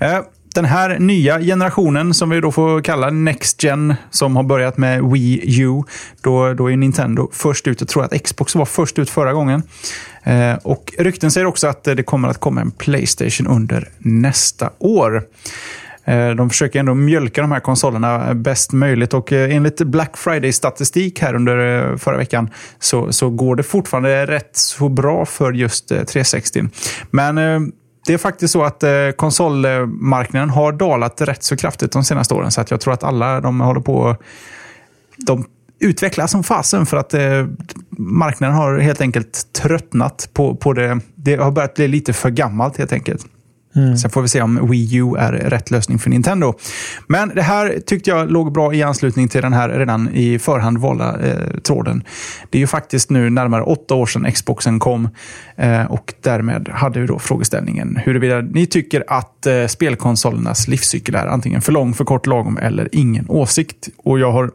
Eh, den här nya generationen, som vi då får kalla Next Gen, som har börjat med Wii U, då, då är Nintendo först ut. Jag tror att Xbox var först ut förra gången. Eh, och Rykten säger också att det kommer att komma en Playstation under nästa år. Eh, de försöker ändå mjölka de här konsolerna bäst möjligt och eh, enligt Black Friday-statistik här under eh, förra veckan så, så går det fortfarande rätt så bra för just 360. Men det är faktiskt så att konsolmarknaden har dalat rätt så kraftigt de senaste åren så att jag tror att alla de håller på de utvecklas som fasen för att marknaden har helt enkelt tröttnat på, på det. Det har börjat bli lite för gammalt helt enkelt. Mm. Sen får vi se om Wii U är rätt lösning för Nintendo. Men det här tyckte jag låg bra i anslutning till den här redan i förhand valda eh, tråden. Det är ju faktiskt nu närmare åtta år sedan Xboxen kom eh, och därmed hade vi då frågeställningen huruvida ni tycker att eh, spelkonsolernas livscykel är antingen för lång, för kort, lagom eller ingen åsikt. Och jag har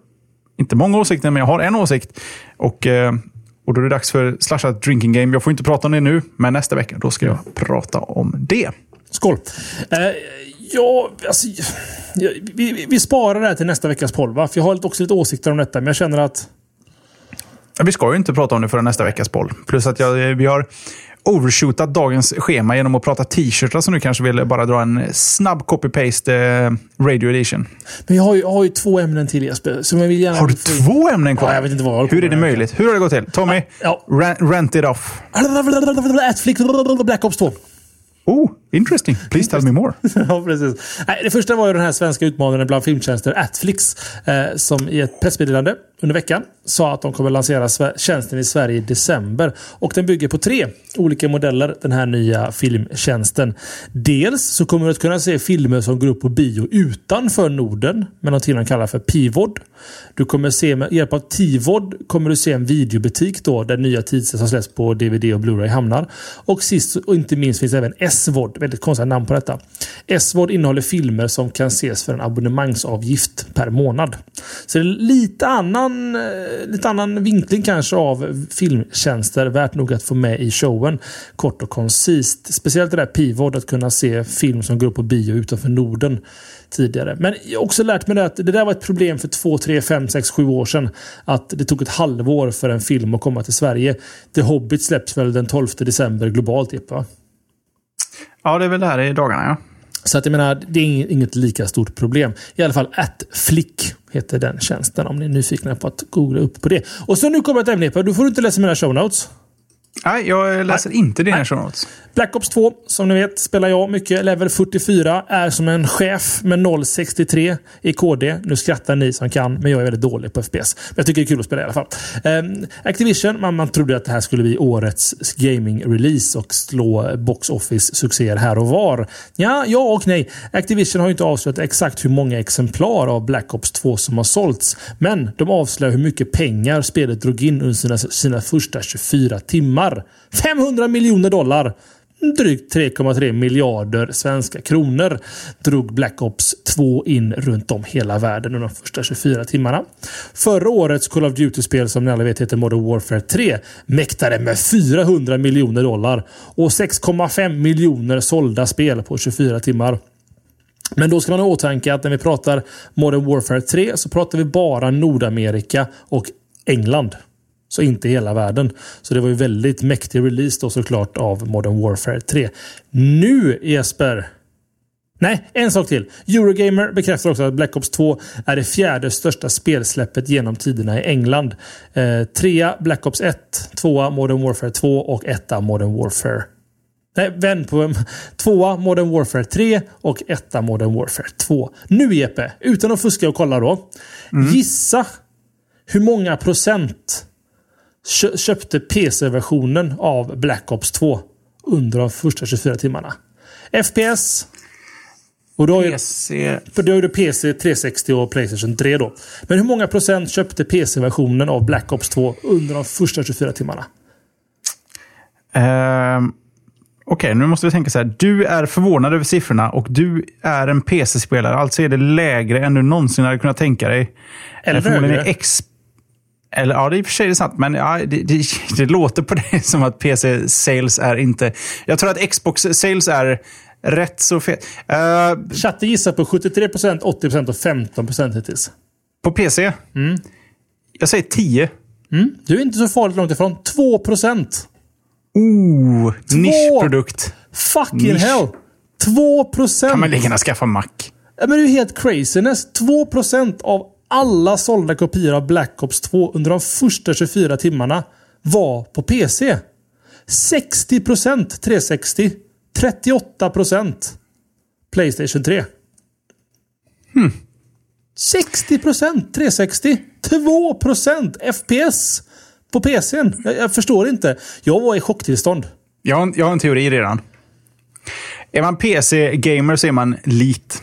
inte många åsikter, men jag har en åsikt. Och eh, och då är det dags för Slashat Drinking Game. Jag får inte prata om det nu, men nästa vecka då ska jag prata om det. Skål! Eh, ja, alltså, vi, vi, sparar det här till nästa veckas poll, va? För jag har också lite åsikter om detta, men jag känner att... Vi ska ju inte prata om det förrän nästa veckas poll. Plus att jag, vi har overshootat dagens schema genom att prata t-shirtar, så nu kanske vill bara dra en snabb copy-paste eh, Radio Edition. Men jag har, ju, jag har ju två ämnen till Jesper. Så jag vill gärna har du två ämnen kvar? Ja, jag vet inte vad Hur är det möjligt? Hur har det gått till? Tommy, ja. rent, rent it off. Black Ops 2. Oh! Interesting. Please tell me more. [laughs] ja, precis. Nej, det första var ju den här svenska utmanaren bland filmtjänster, Atflix, eh, som i ett pressmeddelande under veckan sa att de kommer lansera tjänsten i Sverige i december. Och den bygger på tre olika modeller, den här nya filmtjänsten. Dels så kommer du att kunna se filmer som går upp på bio utanför Norden med någonting de kallar för Pivod. Du kommer se med hjälp av Tivod kommer du se en videobutik då där nya tidsrätter som släpps på DVD och Blu-ray hamnar. Och sist och inte minst finns även Svod. Väldigt konstiga namn på detta. Svod innehåller filmer som kan ses för en abonnemangsavgift per månad. Så det är lite annan, annan, eh, lite annan vinkling kanske av filmtjänster. Värt nog att få med i showen. Kort och koncist. Speciellt det där Pivot, att kunna se film som går upp på bio utanför Norden tidigare. Men jag har också lärt mig det att det där var ett problem för 2, 3, 5, 6, 7 år sedan. Att det tog ett halvår för en film att komma till Sverige. The Hobbit släpps väl den 12 december globalt, Jeppe? Va? Ja, det är väl det här i dagarna, ja. Så att jag menar, det är inget lika stort problem. I alla fall AttFlick heter den tjänsten om ni är nyfikna på att googla upp på det. Och så nu kommer ett ämne. Du får inte läsa mina show notes. Nej, jag läser Nej. inte dina show notes. Black Ops 2, som ni vet, spelar jag mycket. Level 44 är som en chef med 063 i KD. Nu skrattar ni som kan, men jag är väldigt dålig på FPS. Men jag tycker det är kul att spela i alla fall. Um, Activision, man, man trodde att det här skulle bli årets gaming-release och slå box office-succéer här och var. Ja, ja och nej. Activision har ju inte avslöjat exakt hur många exemplar av Black Ops 2 som har sålts. Men de avslöjar hur mycket pengar spelet drog in under sina, sina första 24 timmar. 500 miljoner dollar! Drygt 3,3 miljarder svenska kronor drog Black Ops 2 in runt om hela världen under de första 24 timmarna. Förra årets Call of Duty-spel som ni alla vet heter Modern Warfare 3 mäktade med 400 miljoner dollar och 6,5 miljoner sålda spel på 24 timmar. Men då ska man ha i åtanke att när vi pratar Modern Warfare 3 så pratar vi bara Nordamerika och England. Så inte hela världen. Så det var ju väldigt mäktig release då såklart av Modern Warfare 3. Nu Jesper! Nej, en sak till. Eurogamer bekräftar också att Black Ops 2 är det fjärde största spelsläppet genom tiderna i England. Eh, trea Black Ops 1, tvåa Modern Warfare 2 och etta Modern Warfare Nej, vänd på tvåa Modern Warfare 3 och etta Modern Warfare 2. Nu Jeppe, utan att fuska och kolla då. Mm. Gissa hur många procent köpte PC-versionen av Black Ops 2 under de första 24 timmarna. FPS. Och då är, PC. För då är det PC 360 och Playstation 3 då. Men hur många procent köpte PC-versionen av Black Ops 2 under de första 24 timmarna? Um, Okej, nu måste vi tänka så här. Du är förvånad över siffrorna och du är en PC-spelare. Alltså är det lägre än du någonsin hade kunnat tänka dig. Eller högre. X eller ja, det är i och för sig sant, men ja, det, det, [laughs] det låter på det som att PC-sales är inte... Jag tror att Xbox-sales är rätt så fel. Uh, Chatte gissar på 73%, 80% och 15% hittills. På PC? Mm. Jag säger 10. Mm. Du är inte så farligt långt ifrån. 2%. Oh, nischprodukt. Fucking Nisch. hell! 2%! Kan man lika gärna skaffa Mac? Men det är ju helt craziness. 2% av alla sålda kopior av Black Ops 2 under de första 24 timmarna var på PC. 60% 360. 38% Playstation 3. Hmm. 60% 360. 2% FPS på PCn. Jag, jag, förstår inte. Jag var i chocktillstånd. Jag har, jag har en teori redan. Är man PC-gamer så är man lit.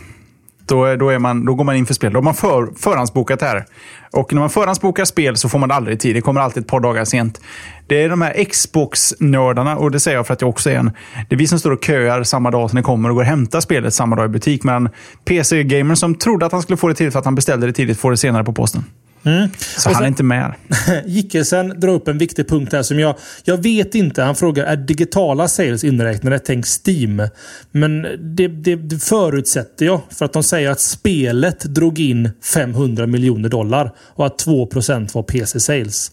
Då, då, är man, då går man in för spel. Då har man för, förhandsbokat det här. Och när man förhandsbokar spel så får man det aldrig i tid. Det kommer alltid ett par dagar sent. Det är de här Xbox-nördarna, och det säger jag för att jag också är en. Det är vi som står och köar samma dag som det kommer och går och hämtar spelet samma dag i butik. Men PC-gamern som trodde att han skulle få det tidigt för att han beställde det tidigt får det senare på posten. Mm. Så sen, han är inte med. [laughs] Gickelsen drar upp en viktig punkt här som jag... Jag vet inte. Han frågar, är digitala sales inräknade? Tänk Steam. Men det, det, det, förutsätter jag. För att de säger att spelet drog in 500 miljoner dollar och att 2% var PC-sales.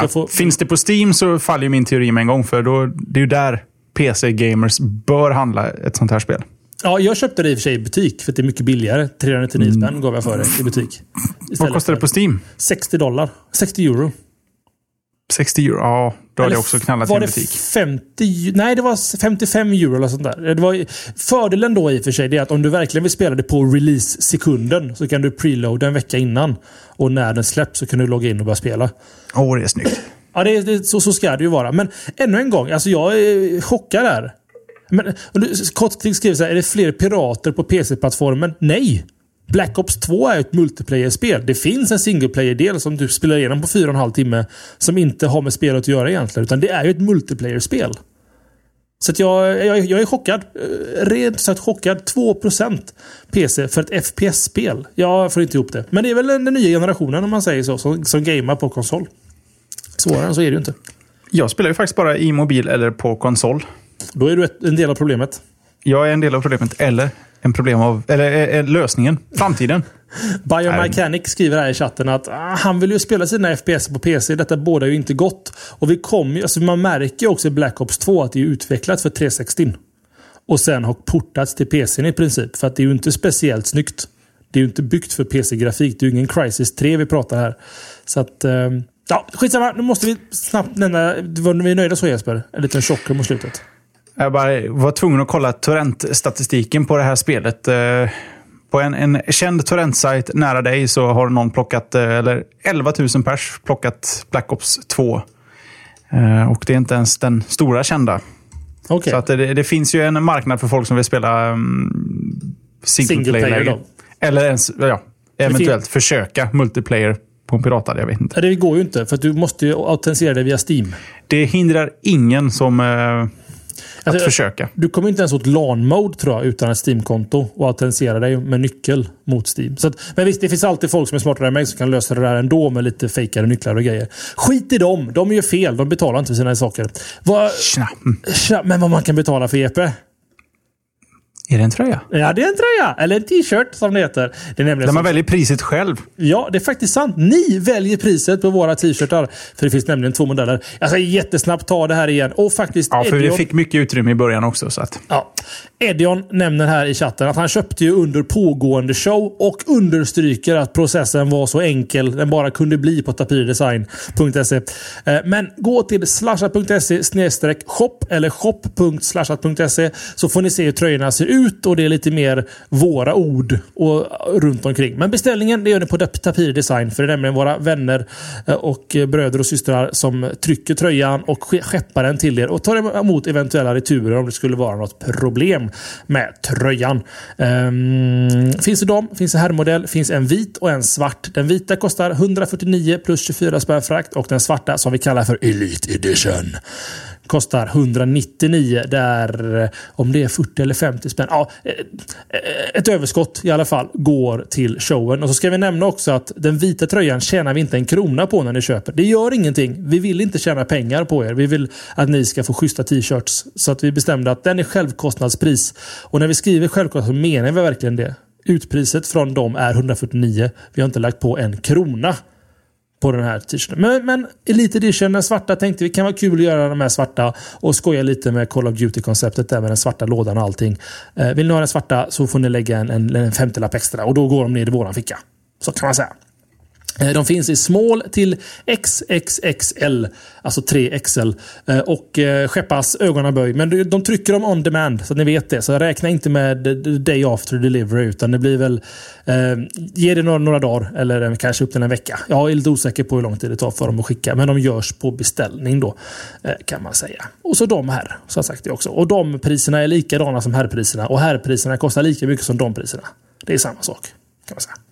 Ja, får... Finns det på Steam så faller min teori med en gång. För då, det är ju där PC-gamers bör handla ett sånt här spel. Ja, jag köpte det i och för sig i butik för det är mycket billigare. 399 mm. spänn gav jag för det i butik. Vad kostar det på Steam? 60 dollar. 60 euro. 60 euro, ja. Då hade jag också knallat i en butik. 50, nej, det var 55 euro eller sånt där. Det var, fördelen då i och för sig är att om du verkligen vill spela det på release-sekunden så kan du preloada en vecka innan. Och när den släpps så kan du logga in och börja spela. Åh, oh, det är snyggt. Ja, det, det, så, så ska det ju vara. Men ännu en gång, alltså jag är chockad där. Men, Kotkrig skriver så här, är det fler pirater på PC-plattformen? Nej! Black Ops 2 är ett multiplayer-spel. Det finns en single player-del som du spelar igenom på 4,5 timme. Som inte har med spelet att göra egentligen. Utan det är ju ett multiplayer-spel. Så att jag, jag, jag är chockad. Eh, rent sagt chockad. 2% PC för ett FPS-spel. Jag får inte ihop det. Men det är väl den nya generationen om man säger så. Som, som gamer på konsol. Svårare än så är det ju inte. Jag spelar ju faktiskt bara i mobil eller på konsol. Då är du ett, en del av problemet. Jag är en del av problemet. Eller en problem av, eller är lösningen. Framtiden. [laughs] Biomechanic skriver här i chatten att ah, han vill ju spela sina FPS på PC. Detta båda ju inte gott. Och vi kommer alltså man märker ju också i Black Ops 2 att det är utvecklat för 360. Och sen har portats till PC i princip. För att det är ju inte speciellt snyggt. Det är ju inte byggt för PC-grafik. Det är ju ingen Crisis 3 vi pratar här. Så att... Um, ja, skitsamma. Nu måste vi snabbt nämna... Var vi nöjda så Jesper? En liten chocker mot slutet. Jag bara var tvungen att kolla torrentstatistiken på det här spelet. Eh, på en, en känd torrentsajt nära dig så har någon plockat, eh, eller 11 000 pers plockat Black Ops 2. Eh, och det är inte ens den stora kända. Okay. Så att det, det, finns ju en marknad för folk som vill spela um, single, single player. player eller ens, ja, eventuellt försöka multiplayer på en piratad. Jag vet inte. Det går ju inte, för du måste ju autentisera det via Steam. Det hindrar ingen som att alltså, försöka. Du kommer inte ens åt LAN-mode tror jag utan ett Steam-konto och autentisera dig med nyckel mot Steam. Så att, men visst, det finns alltid folk som är smartare än mig som kan lösa det där ändå med lite fejkade nycklar och grejer. Skit i dem! De gör fel. De betalar inte för sina saker. Vad, Tja. Tja, men vad man kan betala för EP? Är det en tröja? Ja, det är en tröja. Eller en t-shirt som det heter. Det är nämligen Där man väljer priset själv. Ja, det är faktiskt sant. Ni väljer priset på våra t-shirtar. För det finns nämligen två modeller. Jag ska jättesnabbt ta det här igen. Och faktiskt... Ja, för Edion... vi fick mycket utrymme i början också. Så att... ja. Edion nämner här i chatten att han köpte ju under pågående show och understryker att processen var så enkel den bara kunde bli på tapirdesign.se. Eh, men gå till slashat.se shop eller shop.slashat.se så får ni se hur tröjorna ser ut ut och det är lite mer våra ord och runt omkring. Men beställningen det gör ni på Tapir Design för det är nämligen våra vänner eh, och eh, bröder och systrar som trycker tröjan och skeppar den till er och tar emot eventuella returer om det skulle vara något problem med tröjan. Um, finns det dem, finns det herrmodell, finns en vit och en svart. Den vita kostar 149 plus 24 spänn frakt och den svarta som vi kallar för Elite Edition kostar 199 där, eh, om det är 40 eller 50 spänn. Ja, eh, eh, ett överskott i alla fall går till showen. Och så ska vi nämna också att den vita tröjan tjänar vi inte en krona på när ni köper. Det gör ingenting. Vi vill inte tjäna pengar på er. Vi vill att ni ska få schyssta t-shirts. Så att vi bestämde att den är självkostnadspris. Och när vi skriver självkostnad så menar vi verkligen det. Utpriset från dem är 149. Vi har inte lagt på en krona på den här t-shirten. Men, men Elite Edition, den svarta, tänkte vi kan vara kul att göra de här svarta och skoja lite med Call of Duty-konceptet där med den svarta lådan och allting. Eh, vill ni ha den svarta så får ni lägga en, en, en femtiolapp extra och då går de ner i våran ficka. Så kan man säga. Eh, de finns i small till XXXL, alltså 3XL. Eh, och eh, skeppas ögonaböj. Men de trycker dem on demand, så att ni vet det. Så räkna inte med day after delivery, utan det blir väl... Eh, ge det några, några dagar, eller kanske upp till en vecka. Jag är lite osäker på hur lång tid det tar för dem att skicka, men de görs på beställning då, kan man säga. Och så de här, som sagt det också. Och de priserna är likadana som herrpriserna. Och herrpriserna kostar lika mycket som de priserna. Det är samma sak, kan man säga.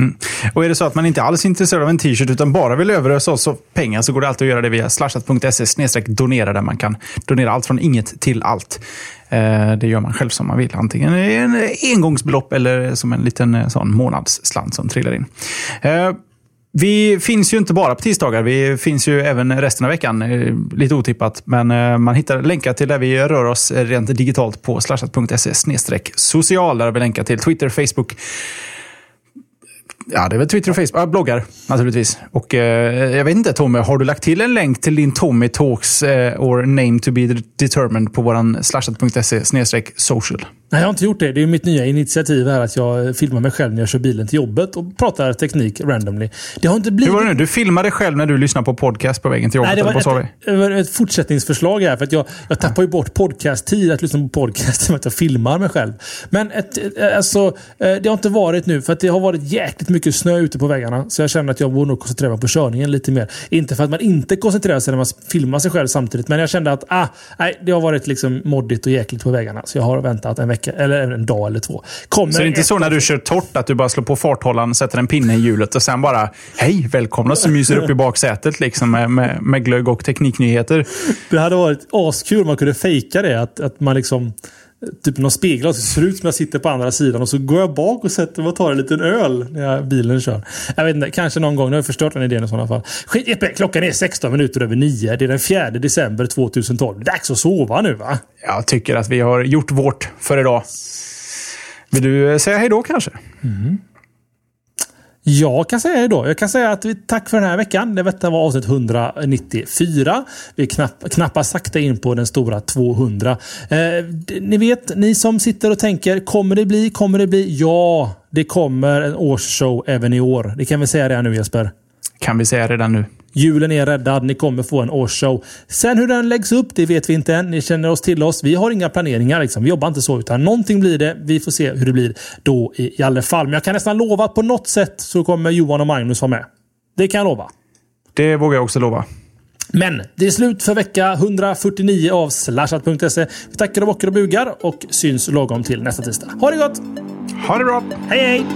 Mm. Och är det så att man inte alls är intresserad av en t-shirt utan bara vill överösa oss pengar så går det alltid att göra det via slashat.se donera där man kan donera allt från inget till allt. Eh, det gör man själv som man vill. Antingen en engångsbelopp eller som en liten eh, sån månadsslant som trillar in. Eh, vi finns ju inte bara på tisdagar. Vi finns ju även resten av veckan. Lite otippat, men man hittar länkar till där vi rör oss rent digitalt på slashat.se social. Där har vi länkar till Twitter, Facebook, Ja, det är väl Twitter och Facebook. Ja, bloggar naturligtvis. Och eh, jag vet inte Tommy, har du lagt till en länk till din Tommy Talks eh, or name to be determined på våran slashat.se social? Nej, jag har inte gjort det. Det är mitt nya initiativ här att jag filmar mig själv när jag kör bilen till jobbet och pratar teknik randomly. Det har inte blivit... Hur var det nu? Du filmade dig själv när du lyssnade på podcast på vägen till jobbet? Nej, det var, eller vad ett, det var ett fortsättningsförslag här. För att jag, jag tappar ju bort podcast-tid att lyssna på podcast [laughs] med att jag filmar mig själv. Men ett, alltså, eh, det har inte varit nu för att det har varit jäkligt mycket snö ute på vägarna. Så jag känner att jag borde nog koncentrera mig på körningen lite mer. Inte för att man inte koncentrerar sig när man filmar sig själv samtidigt. Men jag kände att ah, nej, det har varit liksom moddigt och jäkligt på vägarna. Så jag har väntat en vecka, eller en dag eller två. Kommer så det är inte så när du kör torrt att du bara slår på farthållaren, sätter en pinne i hjulet och sen bara Hej, välkomna så myser upp i baksätet liksom med, med, med glögg och tekniknyheter. Det hade varit askul om man kunde fejka det. Att, att man liksom typ någon spegel så ser ut som jag sitter på andra sidan och så går jag bak och sätter mig och tar en liten öl när jag, bilen kör. Jag vet inte, kanske någon gång. Nu har jag förstört den idén i sådana fall. Skit, klockan är 16 minuter över 9. Det är den 4 december 2012. Dags att sova nu va? Jag tycker att vi har gjort vårt för idag. Vill du säga hej då kanske? Mm. Jag kan säga då. Jag kan säga att vi tack för den här veckan. Detta var avsnitt 194. Vi knapp, knappar sakta in på den stora 200. Eh, ni vet, ni som sitter och tänker, kommer det bli? Kommer det bli? Ja, det kommer en årsshow även i år. Det kan vi säga redan nu Jesper. Kan vi säga redan nu. Julen är räddad. Ni kommer få en årsshow. Sen hur den läggs upp, det vet vi inte än. Ni känner oss till oss. Vi har inga planeringar. Liksom. Vi jobbar inte så. Utan någonting blir det. Vi får se hur det blir då i, i alla fall. Men jag kan nästan lova att på något sätt så kommer Johan och Magnus vara med. Det kan jag lova. Det vågar jag också lova. Men det är slut för vecka 149 av slashat.se. Vi tackar och bockar och bugar och syns lagom till nästa tisdag. Ha det gott! Ha det bra! Hej hej!